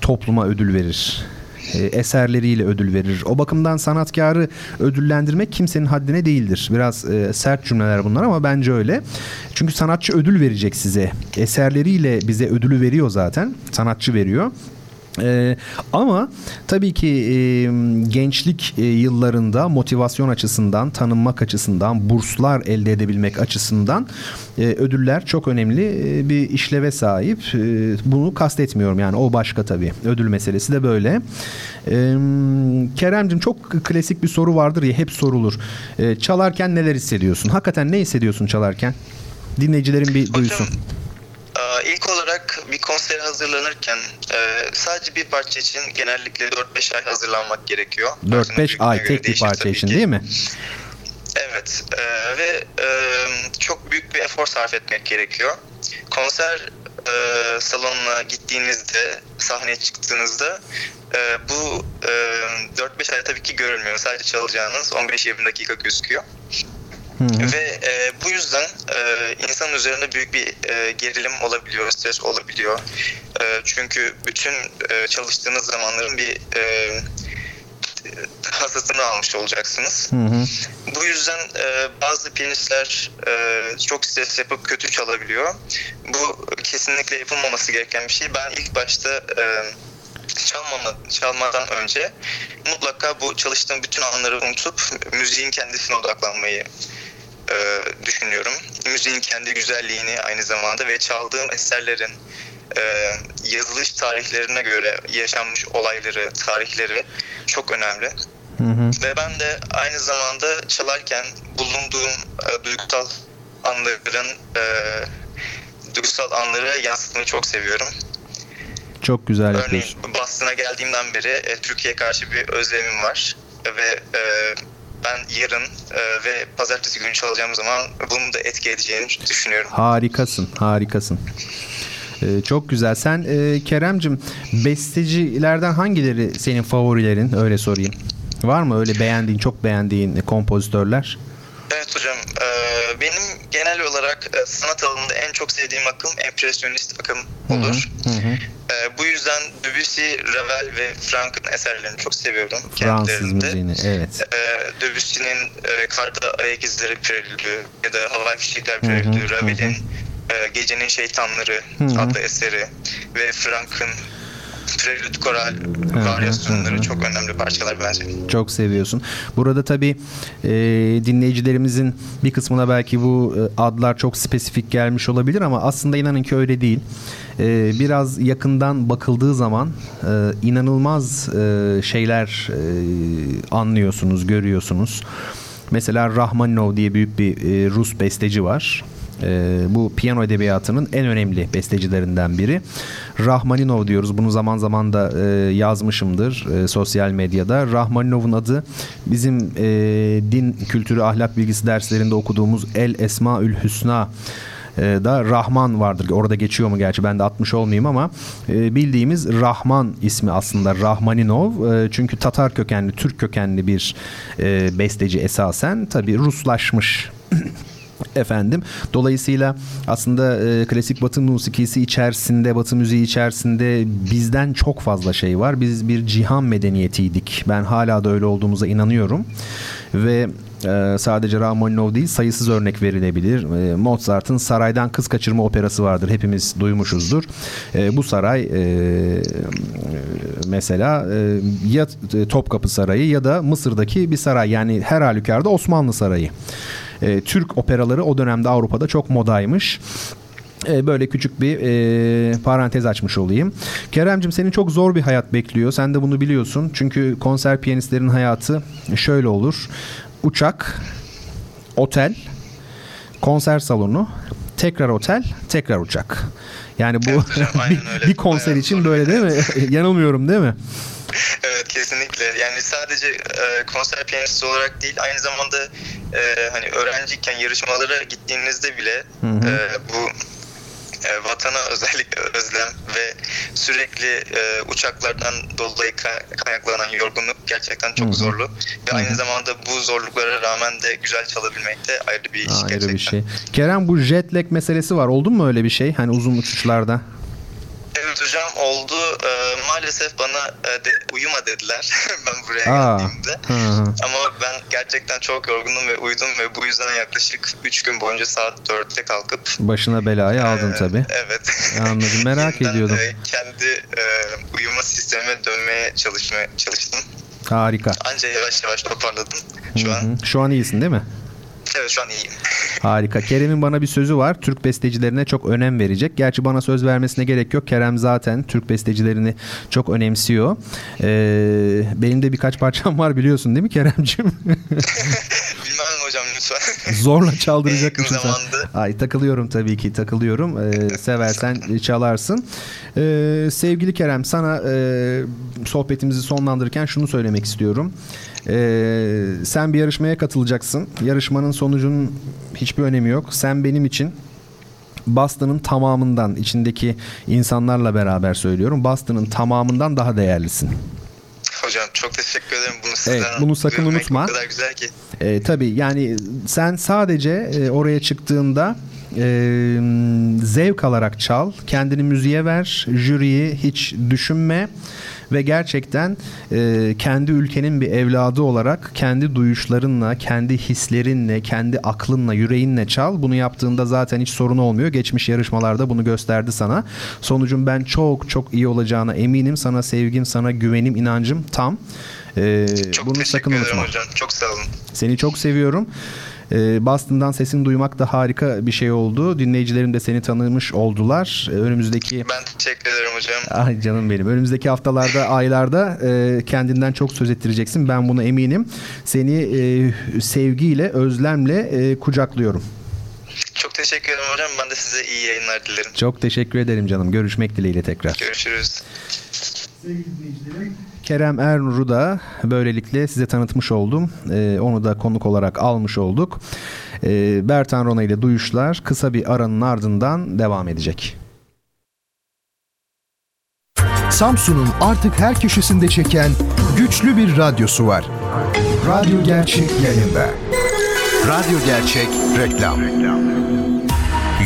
topluma ödül verir eserleriyle ödül verir. O bakımdan sanatkarı ödüllendirmek kimsenin haddine değildir. Biraz e, sert cümleler bunlar ama bence öyle. Çünkü sanatçı ödül verecek size. Eserleriyle bize ödülü veriyor zaten. Sanatçı veriyor. Ee, ama tabii ki e, gençlik e, yıllarında motivasyon açısından, tanınmak açısından, burslar elde edebilmek açısından e, ödüller çok önemli e, bir işleve sahip. E, bunu kastetmiyorum yani o başka tabii. Ödül meselesi de böyle. E, Keremcim çok klasik bir soru vardır ya hep sorulur. E, çalarken neler hissediyorsun? Hakikaten ne hissediyorsun çalarken? Dinleyicilerin bir duysun. Hocam ilk olarak bir konsere hazırlanırken e, sadece bir parça için genellikle 4-5 ay hazırlanmak gerekiyor. Parçanın 4-5 büyüklüğüne ay tek bir parça için ki. değil mi? Evet e, ve e, çok büyük bir efor sarf etmek gerekiyor. Konser e, salonuna gittiğinizde, sahneye çıktığınızda e, bu e, 4-5 ay tabii ki görülmüyor. Sadece çalacağınız 15-20 dakika gözüküyor. Ve e, bu yüzden e, insanın üzerinde büyük bir e, gerilim olabiliyor, stres olabiliyor. E, çünkü bütün e, çalıştığınız zamanların bir e, hasatını almış olacaksınız. Hı hı. Bu yüzden e, bazı piyanistler e, çok stres yapıp kötü çalabiliyor. Bu kesinlikle yapılmaması gereken bir şey. Ben ilk başta e, çalmama, çalmadan önce mutlaka bu çalıştığım bütün anları unutup müziğin kendisine odaklanmayı e, düşünüyorum. Müziğin kendi güzelliğini aynı zamanda ve çaldığım eserlerin e, yazılış tarihlerine göre yaşanmış olayları, tarihleri çok önemli. Hı hı. Ve ben de aynı zamanda çalarken bulunduğum e, duygusal anların e, duygusal anları yansıtmayı çok seviyorum. Çok güzel Örneğin yapıyorsun. Boston'a geldiğimden beri e, Türkiye'ye karşı bir özlemim var ve e, ben yarın e, ve pazartesi günü çalacağım zaman bunun da etki edeceğini düşünüyorum. Harikasın, harikasın. Ee, çok güzel. Sen e, Kerem'cim bestecilerden hangileri senin favorilerin? Öyle sorayım. Var mı öyle beğendiğin, çok beğendiğin kompozitörler? Evet hocam. E, benim genel olarak e, sanat alanında en çok sevdiğim akım empresyonist akım olur. Hı hı. E, bu yüzden Debussy, Ravel ve Frank'ın eserlerini çok seviyorum. Fransız müziğini, evet. Debussy'nin Karda Ayak İzleri Prelüdü ya da Havai Fişekler Prelüdü, Ravel'in Gecenin Şeytanları hı hı. adlı eseri ve Frank'ın Prelude Koral varyasyonları çok önemli parçalar bence. Çok seviyorsun. Burada tabii e, dinleyicilerimizin bir kısmına belki bu e, adlar çok spesifik gelmiş olabilir ama aslında inanın ki öyle değil. E, biraz yakından bakıldığı zaman e, inanılmaz e, şeyler e, anlıyorsunuz, görüyorsunuz. Mesela Rahmaninov diye büyük bir e, Rus besteci var. E, bu piyano edebiyatının en önemli bestecilerinden biri. Rahmaninov diyoruz. Bunu zaman zaman da e, yazmışımdır e, sosyal medyada. Rahmaninov'un adı bizim e, din kültürü ahlak bilgisi derslerinde okuduğumuz El Esmaül Hüsna e, da Rahman vardır. Orada geçiyor mu gerçi ben de atmış olmayayım ama e, bildiğimiz Rahman ismi aslında Rahmaninov. E, çünkü Tatar kökenli, Türk kökenli bir besteci esasen. Tabi Ruslaşmış <clears throat> Efendim. Dolayısıyla aslında e, klasik Batı musikisi içerisinde, Batı müziği içerisinde bizden çok fazla şey var. Biz bir cihan medeniyetiydik. Ben hala da öyle olduğumuza inanıyorum. Ve e, sadece Rachmaninov değil sayısız örnek verilebilir. E, Mozart'ın Saraydan Kız Kaçırma operası vardır. Hepimiz duymuşuzdur. E, bu saray e, mesela e, ya Topkapı Sarayı ya da Mısır'daki bir saray. Yani her halükarda Osmanlı Sarayı e, Türk operaları o dönemde Avrupa'da çok modaymış e, böyle küçük bir e, parantez açmış olayım. Keremcim senin çok zor bir hayat bekliyor. Sen de bunu biliyorsun. Çünkü konser piyanistlerin hayatı şöyle olur. Uçak, otel, konser salonu, tekrar otel, tekrar uçak. Yani bu evet hocam, <laughs> bir, bir konser için böyle değil mi? <laughs> Yanılmıyorum değil mi? evet kesinlikle. Yani sadece e, konser piyanisti olarak değil aynı zamanda e, hani öğrenciyken yarışmalara gittiğinizde bile E, bu e, vatana özellikle özlem ve sürekli e, uçaklardan dolayı kaynaklanan yorgunluk gerçekten çok Hı-hı. zorlu. Ve aynı zamanda bu zorluklara rağmen de güzel çalabilmek de ayrı bir iş ayrı gerçekten. bir şey. Kerem bu jet lag meselesi var. Oldu mu öyle bir şey? Hani uzun uçuşlarda? Evet hocam oldu. Ee, maalesef bana e, de, uyuma dediler <laughs> ben buraya Aa, geldiğimde. Hı hı. Ama ben gerçekten çok yorgundum ve uyudum ve bu yüzden yaklaşık 3 gün boyunca saat 4'te kalkıp Başına belayı aldın e, tabii. Evet. Anladım. Merak <laughs> ediyordum. E, kendi e, uyuma sistemime dönmeye çalışmaya çalıştım. Harika. Anca yavaş yavaş toparladım. Şu Hı-hı. an. Şu an iyisin değil mi? Evet şu an iyiyim. Harika. Kerem'in bana bir sözü var. Türk bestecilerine çok önem verecek. Gerçi bana söz vermesine gerek yok. Kerem zaten Türk bestecilerini çok önemsiyor. Ee, benim de birkaç parçam var biliyorsun değil mi Kerem'cim? <laughs> <laughs> Bilmem hocam lütfen. <laughs> Zorla çaldıracak mısın sen? Ay takılıyorum tabii ki takılıyorum. Ee, <laughs> seversen çalarsın. Ee, sevgili Kerem sana e, sohbetimizi sonlandırırken şunu söylemek istiyorum. Ee, sen bir yarışmaya katılacaksın. Yarışmanın sonucunun hiçbir önemi yok. Sen benim için Boston'ın tamamından içindeki insanlarla beraber söylüyorum. Boston'ın tamamından daha değerlisin. Hocam çok teşekkür ederim. Bunu evet, bunu sakın unutma. O kadar güzel ki. Ee, tabii yani sen sadece e, oraya çıktığında e, zevk alarak çal. Kendini müziğe ver. Jüriyi hiç düşünme ve gerçekten e, kendi ülkenin bir evladı olarak kendi duyuşlarınla, kendi hislerinle, kendi aklınla, yüreğinle çal. Bunu yaptığında zaten hiç sorun olmuyor. Geçmiş yarışmalarda bunu gösterdi sana. Sonucun ben çok çok iyi olacağına eminim. Sana sevgim, sana güvenim, inancım tam. Ee, çok bunu sakın unutma. hocam. Çok sağ olun. Seni çok seviyorum. E, Boston'dan sesini duymak da harika bir şey oldu. Dinleyicilerim de seni tanımış oldular. E, önümüzdeki... Ben teşekkür ederim hocam. Ay canım benim. Önümüzdeki haftalarda, <laughs> aylarda e, kendinden çok söz ettireceksin. Ben buna eminim. Seni e, sevgiyle, özlemle e, kucaklıyorum. Çok teşekkür ederim hocam. Ben de size iyi yayınlar dilerim. Çok teşekkür ederim canım. Görüşmek dileğiyle tekrar. Görüşürüz. Sevgili dinleyicilerim. Kerem Ernur'u da böylelikle size tanıtmış oldum. Ee, onu da konuk olarak almış olduk. Ee, Bertan Rona ile Duyuşlar kısa bir aranın ardından devam edecek. Samsun'un artık her köşesinde çeken güçlü bir radyosu var. Radyo Gerçek yayında. Radyo Gerçek reklam.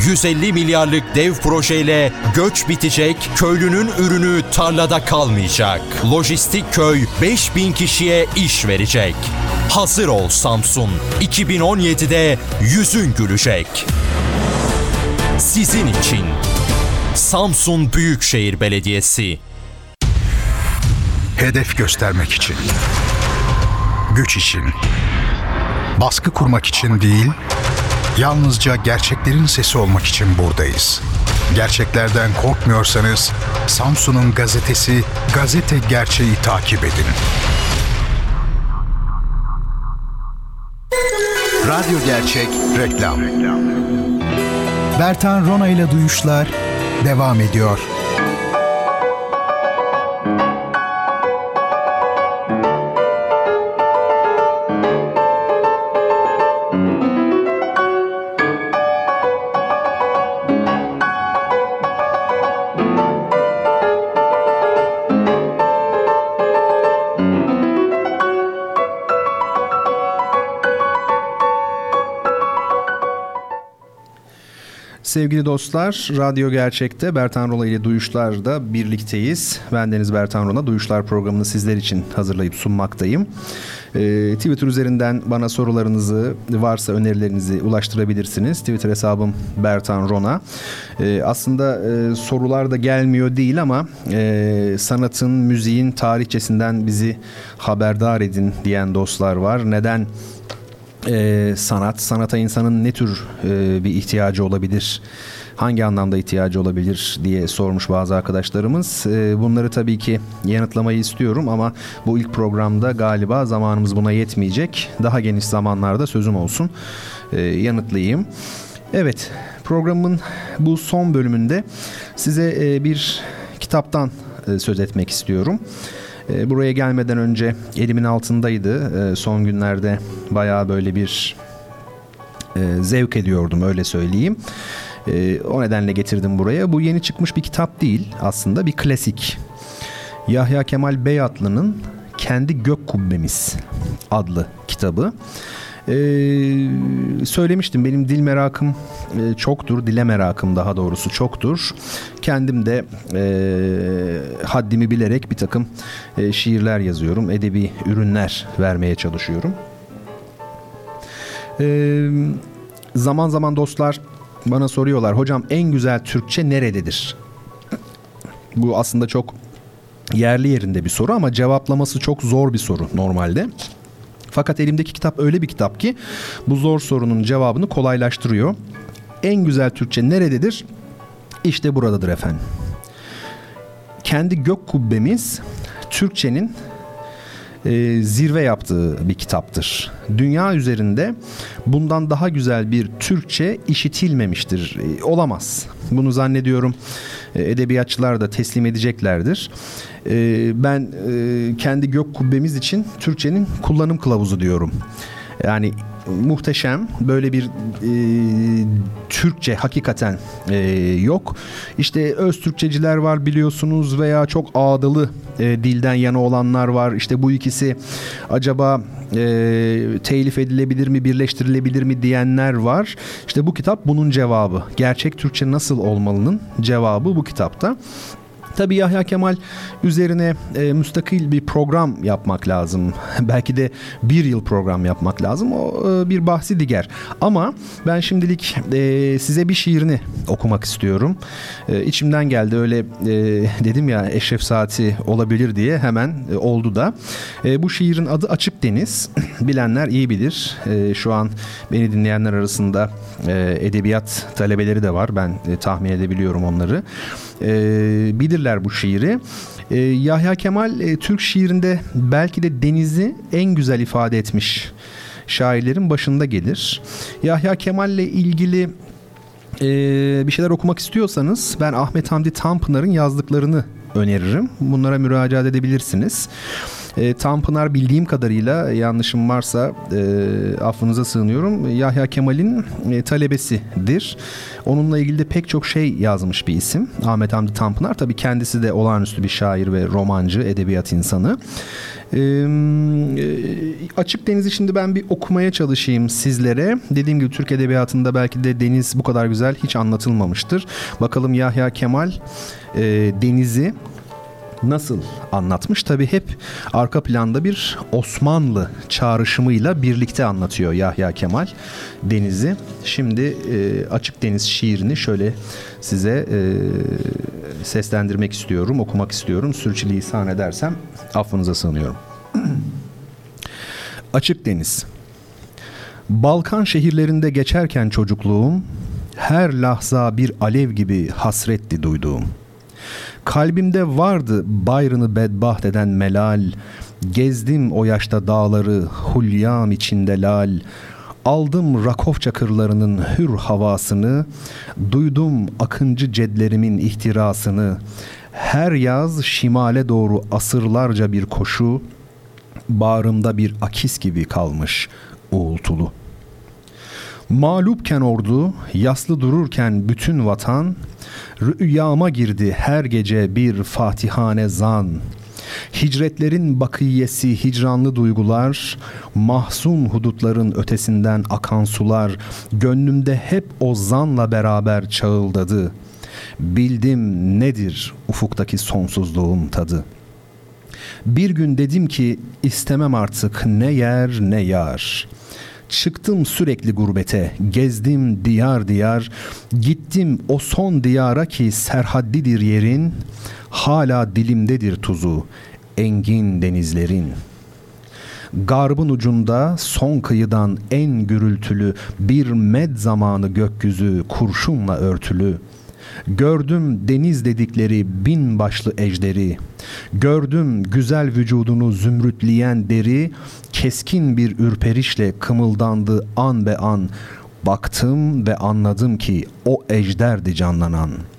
150 milyarlık dev projeyle göç bitecek, köylünün ürünü tarlada kalmayacak. Lojistik köy 5000 kişiye iş verecek. Hazır ol Samsun. 2017'de yüzün gülecek. Sizin için Samsun Büyükşehir Belediyesi Hedef göstermek için. Güç için. Baskı kurmak için değil, yalnızca gerçeklerin sesi olmak için buradayız. Gerçeklerden korkmuyorsanız Samsun'un gazetesi Gazete Gerçeği takip edin. Radyo Gerçek Reklam Bertan Rona ile Duyuşlar devam ediyor. Sevgili dostlar, Radyo Gerçek'te Bertan Rola ile Duyuşlar'da birlikteyiz. Ben Deniz Bertan Rola, Duyuşlar programını sizler için hazırlayıp sunmaktayım. Ee, Twitter üzerinden bana sorularınızı, varsa önerilerinizi ulaştırabilirsiniz. Twitter hesabım Bertan Rona. Ee, aslında e, sorular da gelmiyor değil ama e, sanatın, müziğin tarihçesinden bizi haberdar edin diyen dostlar var. Neden e, sanat, sanata insanın ne tür e, bir ihtiyacı olabilir, hangi anlamda ihtiyacı olabilir diye sormuş bazı arkadaşlarımız. E, bunları tabii ki yanıtlamayı istiyorum ama bu ilk programda galiba zamanımız buna yetmeyecek. Daha geniş zamanlarda sözüm olsun, e, yanıtlayayım. Evet, programın bu son bölümünde size e, bir kitaptan e, söz etmek istiyorum. E, buraya gelmeden önce elimin altındaydı. E, son günlerde bayağı böyle bir e, zevk ediyordum öyle söyleyeyim. O nedenle getirdim buraya. Bu yeni çıkmış bir kitap değil aslında bir klasik. Yahya Kemal Beyatlı'nın Kendi Gök Kubbemiz adlı kitabı. Ee, söylemiştim benim dil merakım e, çoktur, dile merakım daha doğrusu çoktur. Kendim de e, haddimi bilerek bir takım e, şiirler yazıyorum, edebi ürünler vermeye çalışıyorum. E, zaman zaman dostlar bana soruyorlar, hocam en güzel Türkçe nerededir? Bu aslında çok yerli yerinde bir soru ama cevaplaması çok zor bir soru normalde. Fakat elimdeki kitap öyle bir kitap ki bu zor sorunun cevabını kolaylaştırıyor. En güzel Türkçe nerededir? İşte buradadır efendim. Kendi gök kubbemiz Türkçenin e, zirve yaptığı bir kitaptır. Dünya üzerinde bundan daha güzel bir Türkçe işitilmemiştir. E, olamaz. Bunu zannediyorum e, edebiyatçılar da teslim edeceklerdir. E, ben e, kendi gök kubbemiz için Türkçenin kullanım kılavuzu diyorum. Yani muhteşem. Böyle bir e, Türkçe hakikaten e, yok. İşte öz Türkçeciler var biliyorsunuz veya çok ağdalı e, dilden yana olanlar var. İşte bu ikisi acaba e, telif edilebilir mi, birleştirilebilir mi diyenler var. İşte bu kitap bunun cevabı. Gerçek Türkçe nasıl olmalının cevabı bu kitapta. Tabii Yahya Kemal üzerine e, müstakil bir program yapmak lazım. <laughs> Belki de bir yıl program yapmak lazım. O e, bir bahsi diğer. Ama ben şimdilik e, size bir şiirini okumak istiyorum. E, içimden geldi öyle e, dedim ya Eşref Saati olabilir diye hemen e, oldu da. E, bu şiirin adı Açık Deniz. <laughs> Bilenler iyi bilir. E, şu an beni dinleyenler arasında e, edebiyat talebeleri de var. Ben e, tahmin edebiliyorum onları. E, bilirler bu şiiri. E, Yahya Kemal e, Türk şiirinde belki de denizi en güzel ifade etmiş şairlerin başında gelir. Yahya Kemal ile ilgili e, bir şeyler okumak istiyorsanız ben Ahmet Hamdi Tanpınar'ın yazdıklarını öneririm. Bunlara müracaat edebilirsiniz. E, Tanpınar bildiğim kadarıyla yanlışım varsa e, affınıza sığınıyorum. Yahya Kemal'in e, talebesidir. Onunla ilgili de pek çok şey yazmış bir isim. Ahmet Hamdi Tanpınar tabii kendisi de olağanüstü bir şair ve romancı, edebiyat insanı. Ee, açık Deniz'i şimdi ben bir okumaya çalışayım sizlere. Dediğim gibi Türk Edebiyatı'nda belki de deniz bu kadar güzel hiç anlatılmamıştır. Bakalım Yahya Kemal e, denizi nasıl anlatmış? Tabi hep arka planda bir Osmanlı çağrışımıyla birlikte anlatıyor Yahya Kemal Deniz'i. Şimdi e, Açık Deniz şiirini şöyle size e, seslendirmek istiyorum, okumak istiyorum. Sürçülisan edersem affınıza sığınıyorum. <clears throat> Açık Deniz Balkan şehirlerinde geçerken çocukluğum her lahza bir alev gibi hasretti duyduğum. Kalbimde vardı bayrını bedbaht eden melal, gezdim o yaşta dağları hulyam içinde lal, Aldım Rakov çakırlarının hür havasını, duydum akıncı cedlerimin ihtirasını. Her yaz şimale doğru asırlarca bir koşu, bağrımda bir akis gibi kalmış uğultulu. Mağlupken ordu, yaslı dururken bütün vatan, rüyama girdi her gece bir fatihane zan.'' Hicretlerin bakiyesi hicranlı duygular, mahzun hudutların ötesinden akan sular, gönlümde hep o zanla beraber çağıldadı. Bildim nedir ufuktaki sonsuzluğun tadı. Bir gün dedim ki istemem artık ne yer ne yar.'' Çıktım sürekli gurbete, gezdim diyar diyar, gittim o son diyara ki serhaddidir yerin, hala dilimdedir tuzu, engin denizlerin. Garbın ucunda son kıyıdan en gürültülü bir med zamanı gökyüzü kurşunla örtülü. Gördüm deniz dedikleri bin başlı ejderi. Gördüm güzel vücudunu zümrütleyen deri, keskin bir ürperişle kımıldandı an be an. Baktım ve anladım ki o ejderdi canlanan.''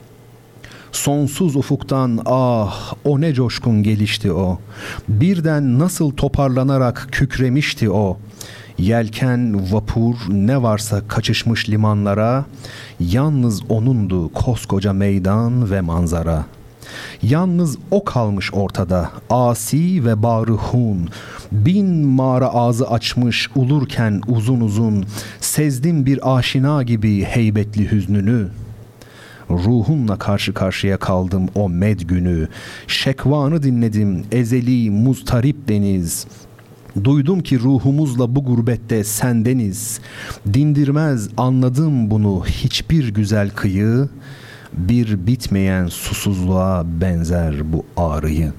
Sonsuz ufuktan ah o ne coşkun gelişti o. Birden nasıl toparlanarak kükremişti o. Yelken, vapur ne varsa kaçışmış limanlara, yalnız onundu koskoca meydan ve manzara. Yalnız o kalmış ortada, asi ve bağrı hun. Bin mağara ağzı açmış ulurken uzun uzun, sezdim bir aşina gibi heybetli hüznünü.'' Ruhumla karşı karşıya kaldım o med günü. Şekvanı dinledim ezeli muztarip deniz. Duydum ki ruhumuzla bu gurbette sendeniz. Dindirmez anladım bunu hiçbir güzel kıyı. Bir bitmeyen susuzluğa benzer bu ağrıyı.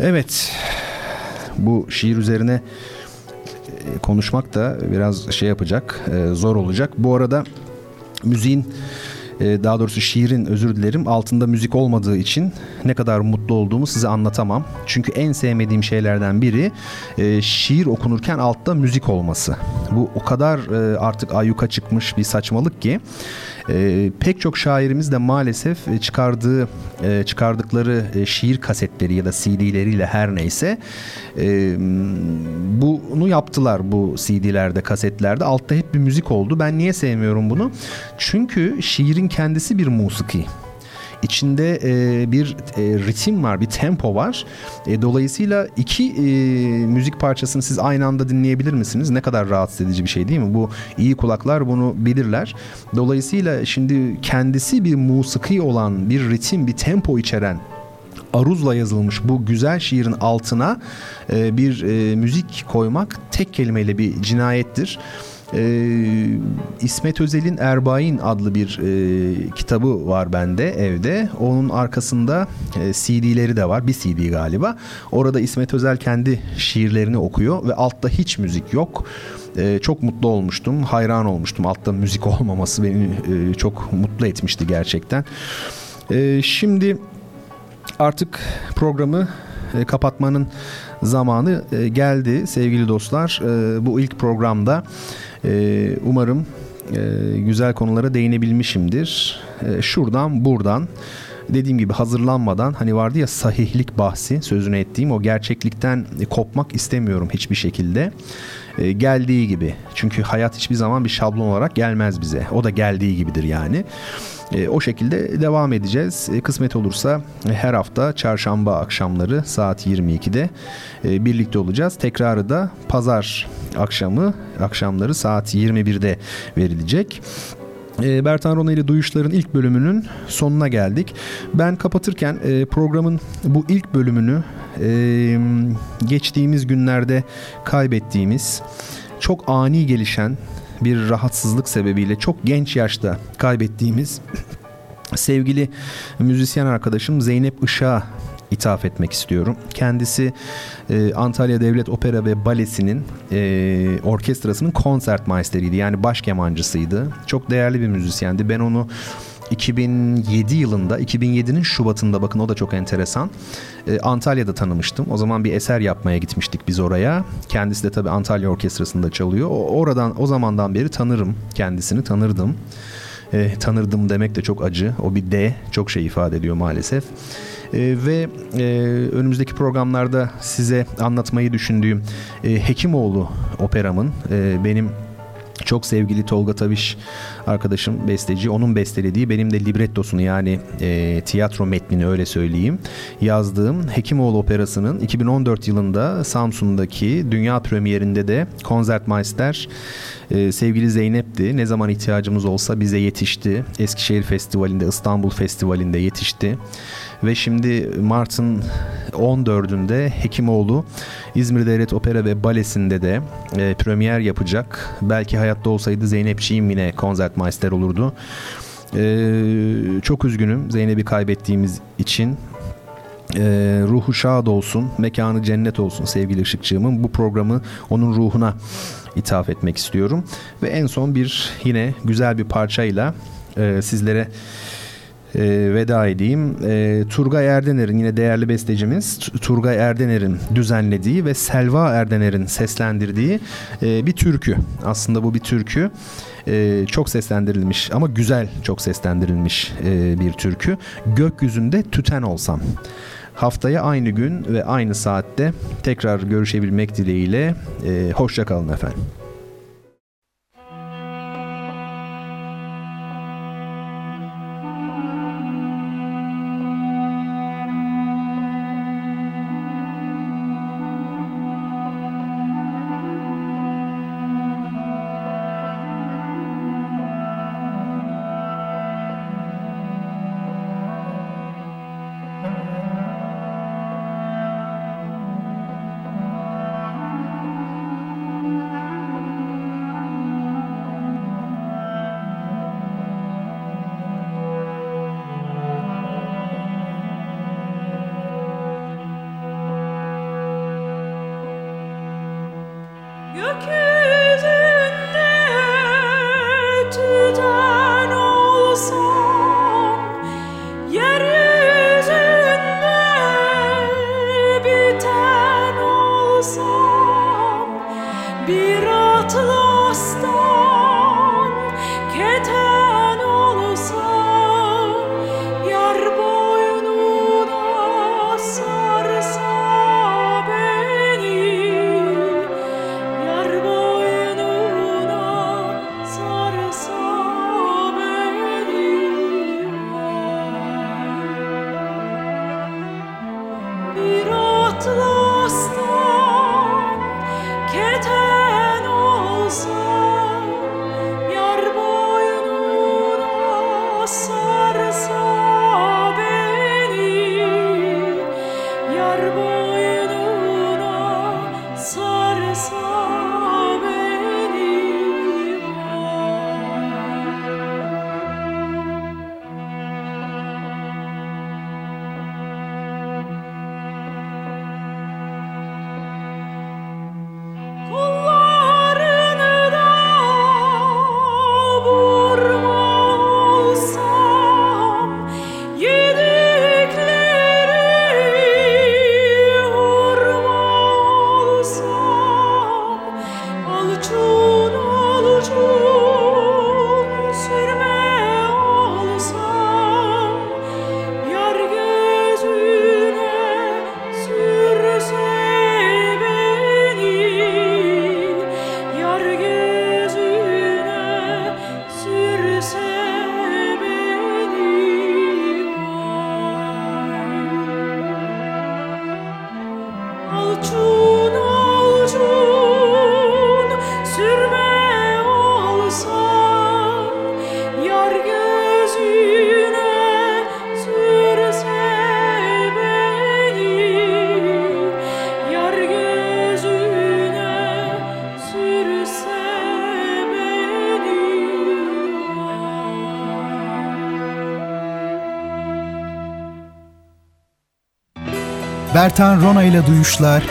Evet, bu şiir üzerine e, konuşmak da biraz şey yapacak, e, zor olacak. Bu arada müziğin e, daha doğrusu şiirin özür dilerim altında müzik olmadığı için ne kadar mutlu olduğumu size anlatamam. Çünkü en sevmediğim şeylerden biri e, şiir okunurken altta müzik olması. Bu o kadar e, artık ayyuka çıkmış bir saçmalık ki e, pek çok şairimiz de maalesef e, çıkardığı e, çıkardıkları e, şiir kasetleri ya da CD'leriyle her neyse e, bunu yaptılar bu CD'lerde, kasetlerde. Altta hep bir müzik oldu. Ben niye sevmiyorum bunu? Çünkü şiirin kendisi bir musiki içinde e, bir e, ritim var, bir tempo var. E, dolayısıyla iki e, müzik parçasını siz aynı anda dinleyebilir misiniz? Ne kadar rahatsız edici bir şey değil mi? Bu iyi kulaklar bunu bilirler. Dolayısıyla şimdi kendisi bir musiki olan, bir ritim, bir tempo içeren aruzla yazılmış bu güzel şiirin altına e, bir e, müzik koymak tek kelimeyle bir cinayettir. Ee, İsmet Özel'in Erbain adlı bir e, kitabı var bende evde. Onun arkasında e, CD'leri de var. Bir CD galiba. Orada İsmet Özel kendi şiirlerini okuyor ve altta hiç müzik yok. Ee, çok mutlu olmuştum. Hayran olmuştum. Altta müzik <laughs> olmaması beni e, çok mutlu etmişti gerçekten. Ee, şimdi artık programı e, kapatmanın zamanı e, geldi sevgili dostlar. E, bu ilk programda ee, umarım e, güzel konulara değinebilmişimdir. Şuradan buradan dediğim gibi hazırlanmadan hani vardı ya sahihlik bahsi sözünü ettiğim o gerçeklikten kopmak istemiyorum hiçbir şekilde. E, geldiği gibi. Çünkü hayat hiçbir zaman bir şablon olarak gelmez bize. O da geldiği gibidir yani. E, o şekilde devam edeceğiz. E, kısmet olursa e, her hafta çarşamba akşamları saat 22'de e, birlikte olacağız. Tekrarı da pazar akşamı akşamları saat 21'de verilecek. E, Bertan Rona ile Duyuşların ilk bölümünün sonuna geldik. Ben kapatırken e, programın bu ilk bölümünü e, geçtiğimiz günlerde kaybettiğimiz çok ani gelişen bir rahatsızlık sebebiyle çok genç yaşta kaybettiğimiz <laughs> sevgili müzisyen arkadaşım Zeynep Işık'a ithaf etmek istiyorum. Kendisi e, Antalya Devlet Opera ve Balesi'nin e, orkestrasının konsertmeisteriydi. Yani baş kemancısıydı. Çok değerli bir müzisyendi. Ben onu 2007 yılında 2007'nin Şubat'ında bakın o da çok enteresan. E, Antalya'da tanımıştım. O zaman bir eser yapmaya gitmiştik biz oraya. Kendisi de tabii Antalya Orkestrası'nda çalıyor. O, oradan o zamandan beri tanırım kendisini tanırdım. E, tanırdım demek de çok acı. O bir D çok şey ifade ediyor maalesef. E, ve e, önümüzdeki programlarda size anlatmayı düşündüğüm e, Hekimoğlu operamın e, benim çok sevgili Tolga Taviş arkadaşım besteci onun bestelediği benim de librettosunu yani e, tiyatro metnini öyle söyleyeyim yazdığım Hekimoğlu Operası'nın 2014 yılında Samsun'daki dünya premierinde de Konzertmeister e, sevgili Zeynep'ti. Ne zaman ihtiyacımız olsa bize yetişti. Eskişehir Festivali'nde, İstanbul Festivali'nde yetişti ve şimdi Mart'ın 14'ünde Hekimoğlu İzmir Devlet Opera ve Balesi'nde de e, premier yapacak. Belki hayatta olsaydı Zeynepçiğim yine konsertmeister olurdu. E, çok üzgünüm Zeynep'i kaybettiğimiz için. E, ruhu şad olsun, mekanı cennet olsun sevgili Işıkçığımın. Bu programı onun ruhuna ithaf etmek istiyorum. Ve en son bir yine güzel bir parçayla e, sizlere e, veda edeyim. E, Turgay Erdener'in yine değerli bestecimiz Turgay Erdener'in düzenlediği ve Selva Erdener'in seslendirdiği e, bir türkü. Aslında bu bir türkü. E, çok seslendirilmiş ama güzel çok seslendirilmiş e, bir türkü. Gökyüzünde tüten olsam. Haftaya aynı gün ve aynı saatte tekrar görüşebilmek dileğiyle e, hoşça efendim. Bertan Rona ile Duyuşlar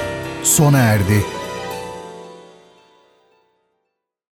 sona erdi.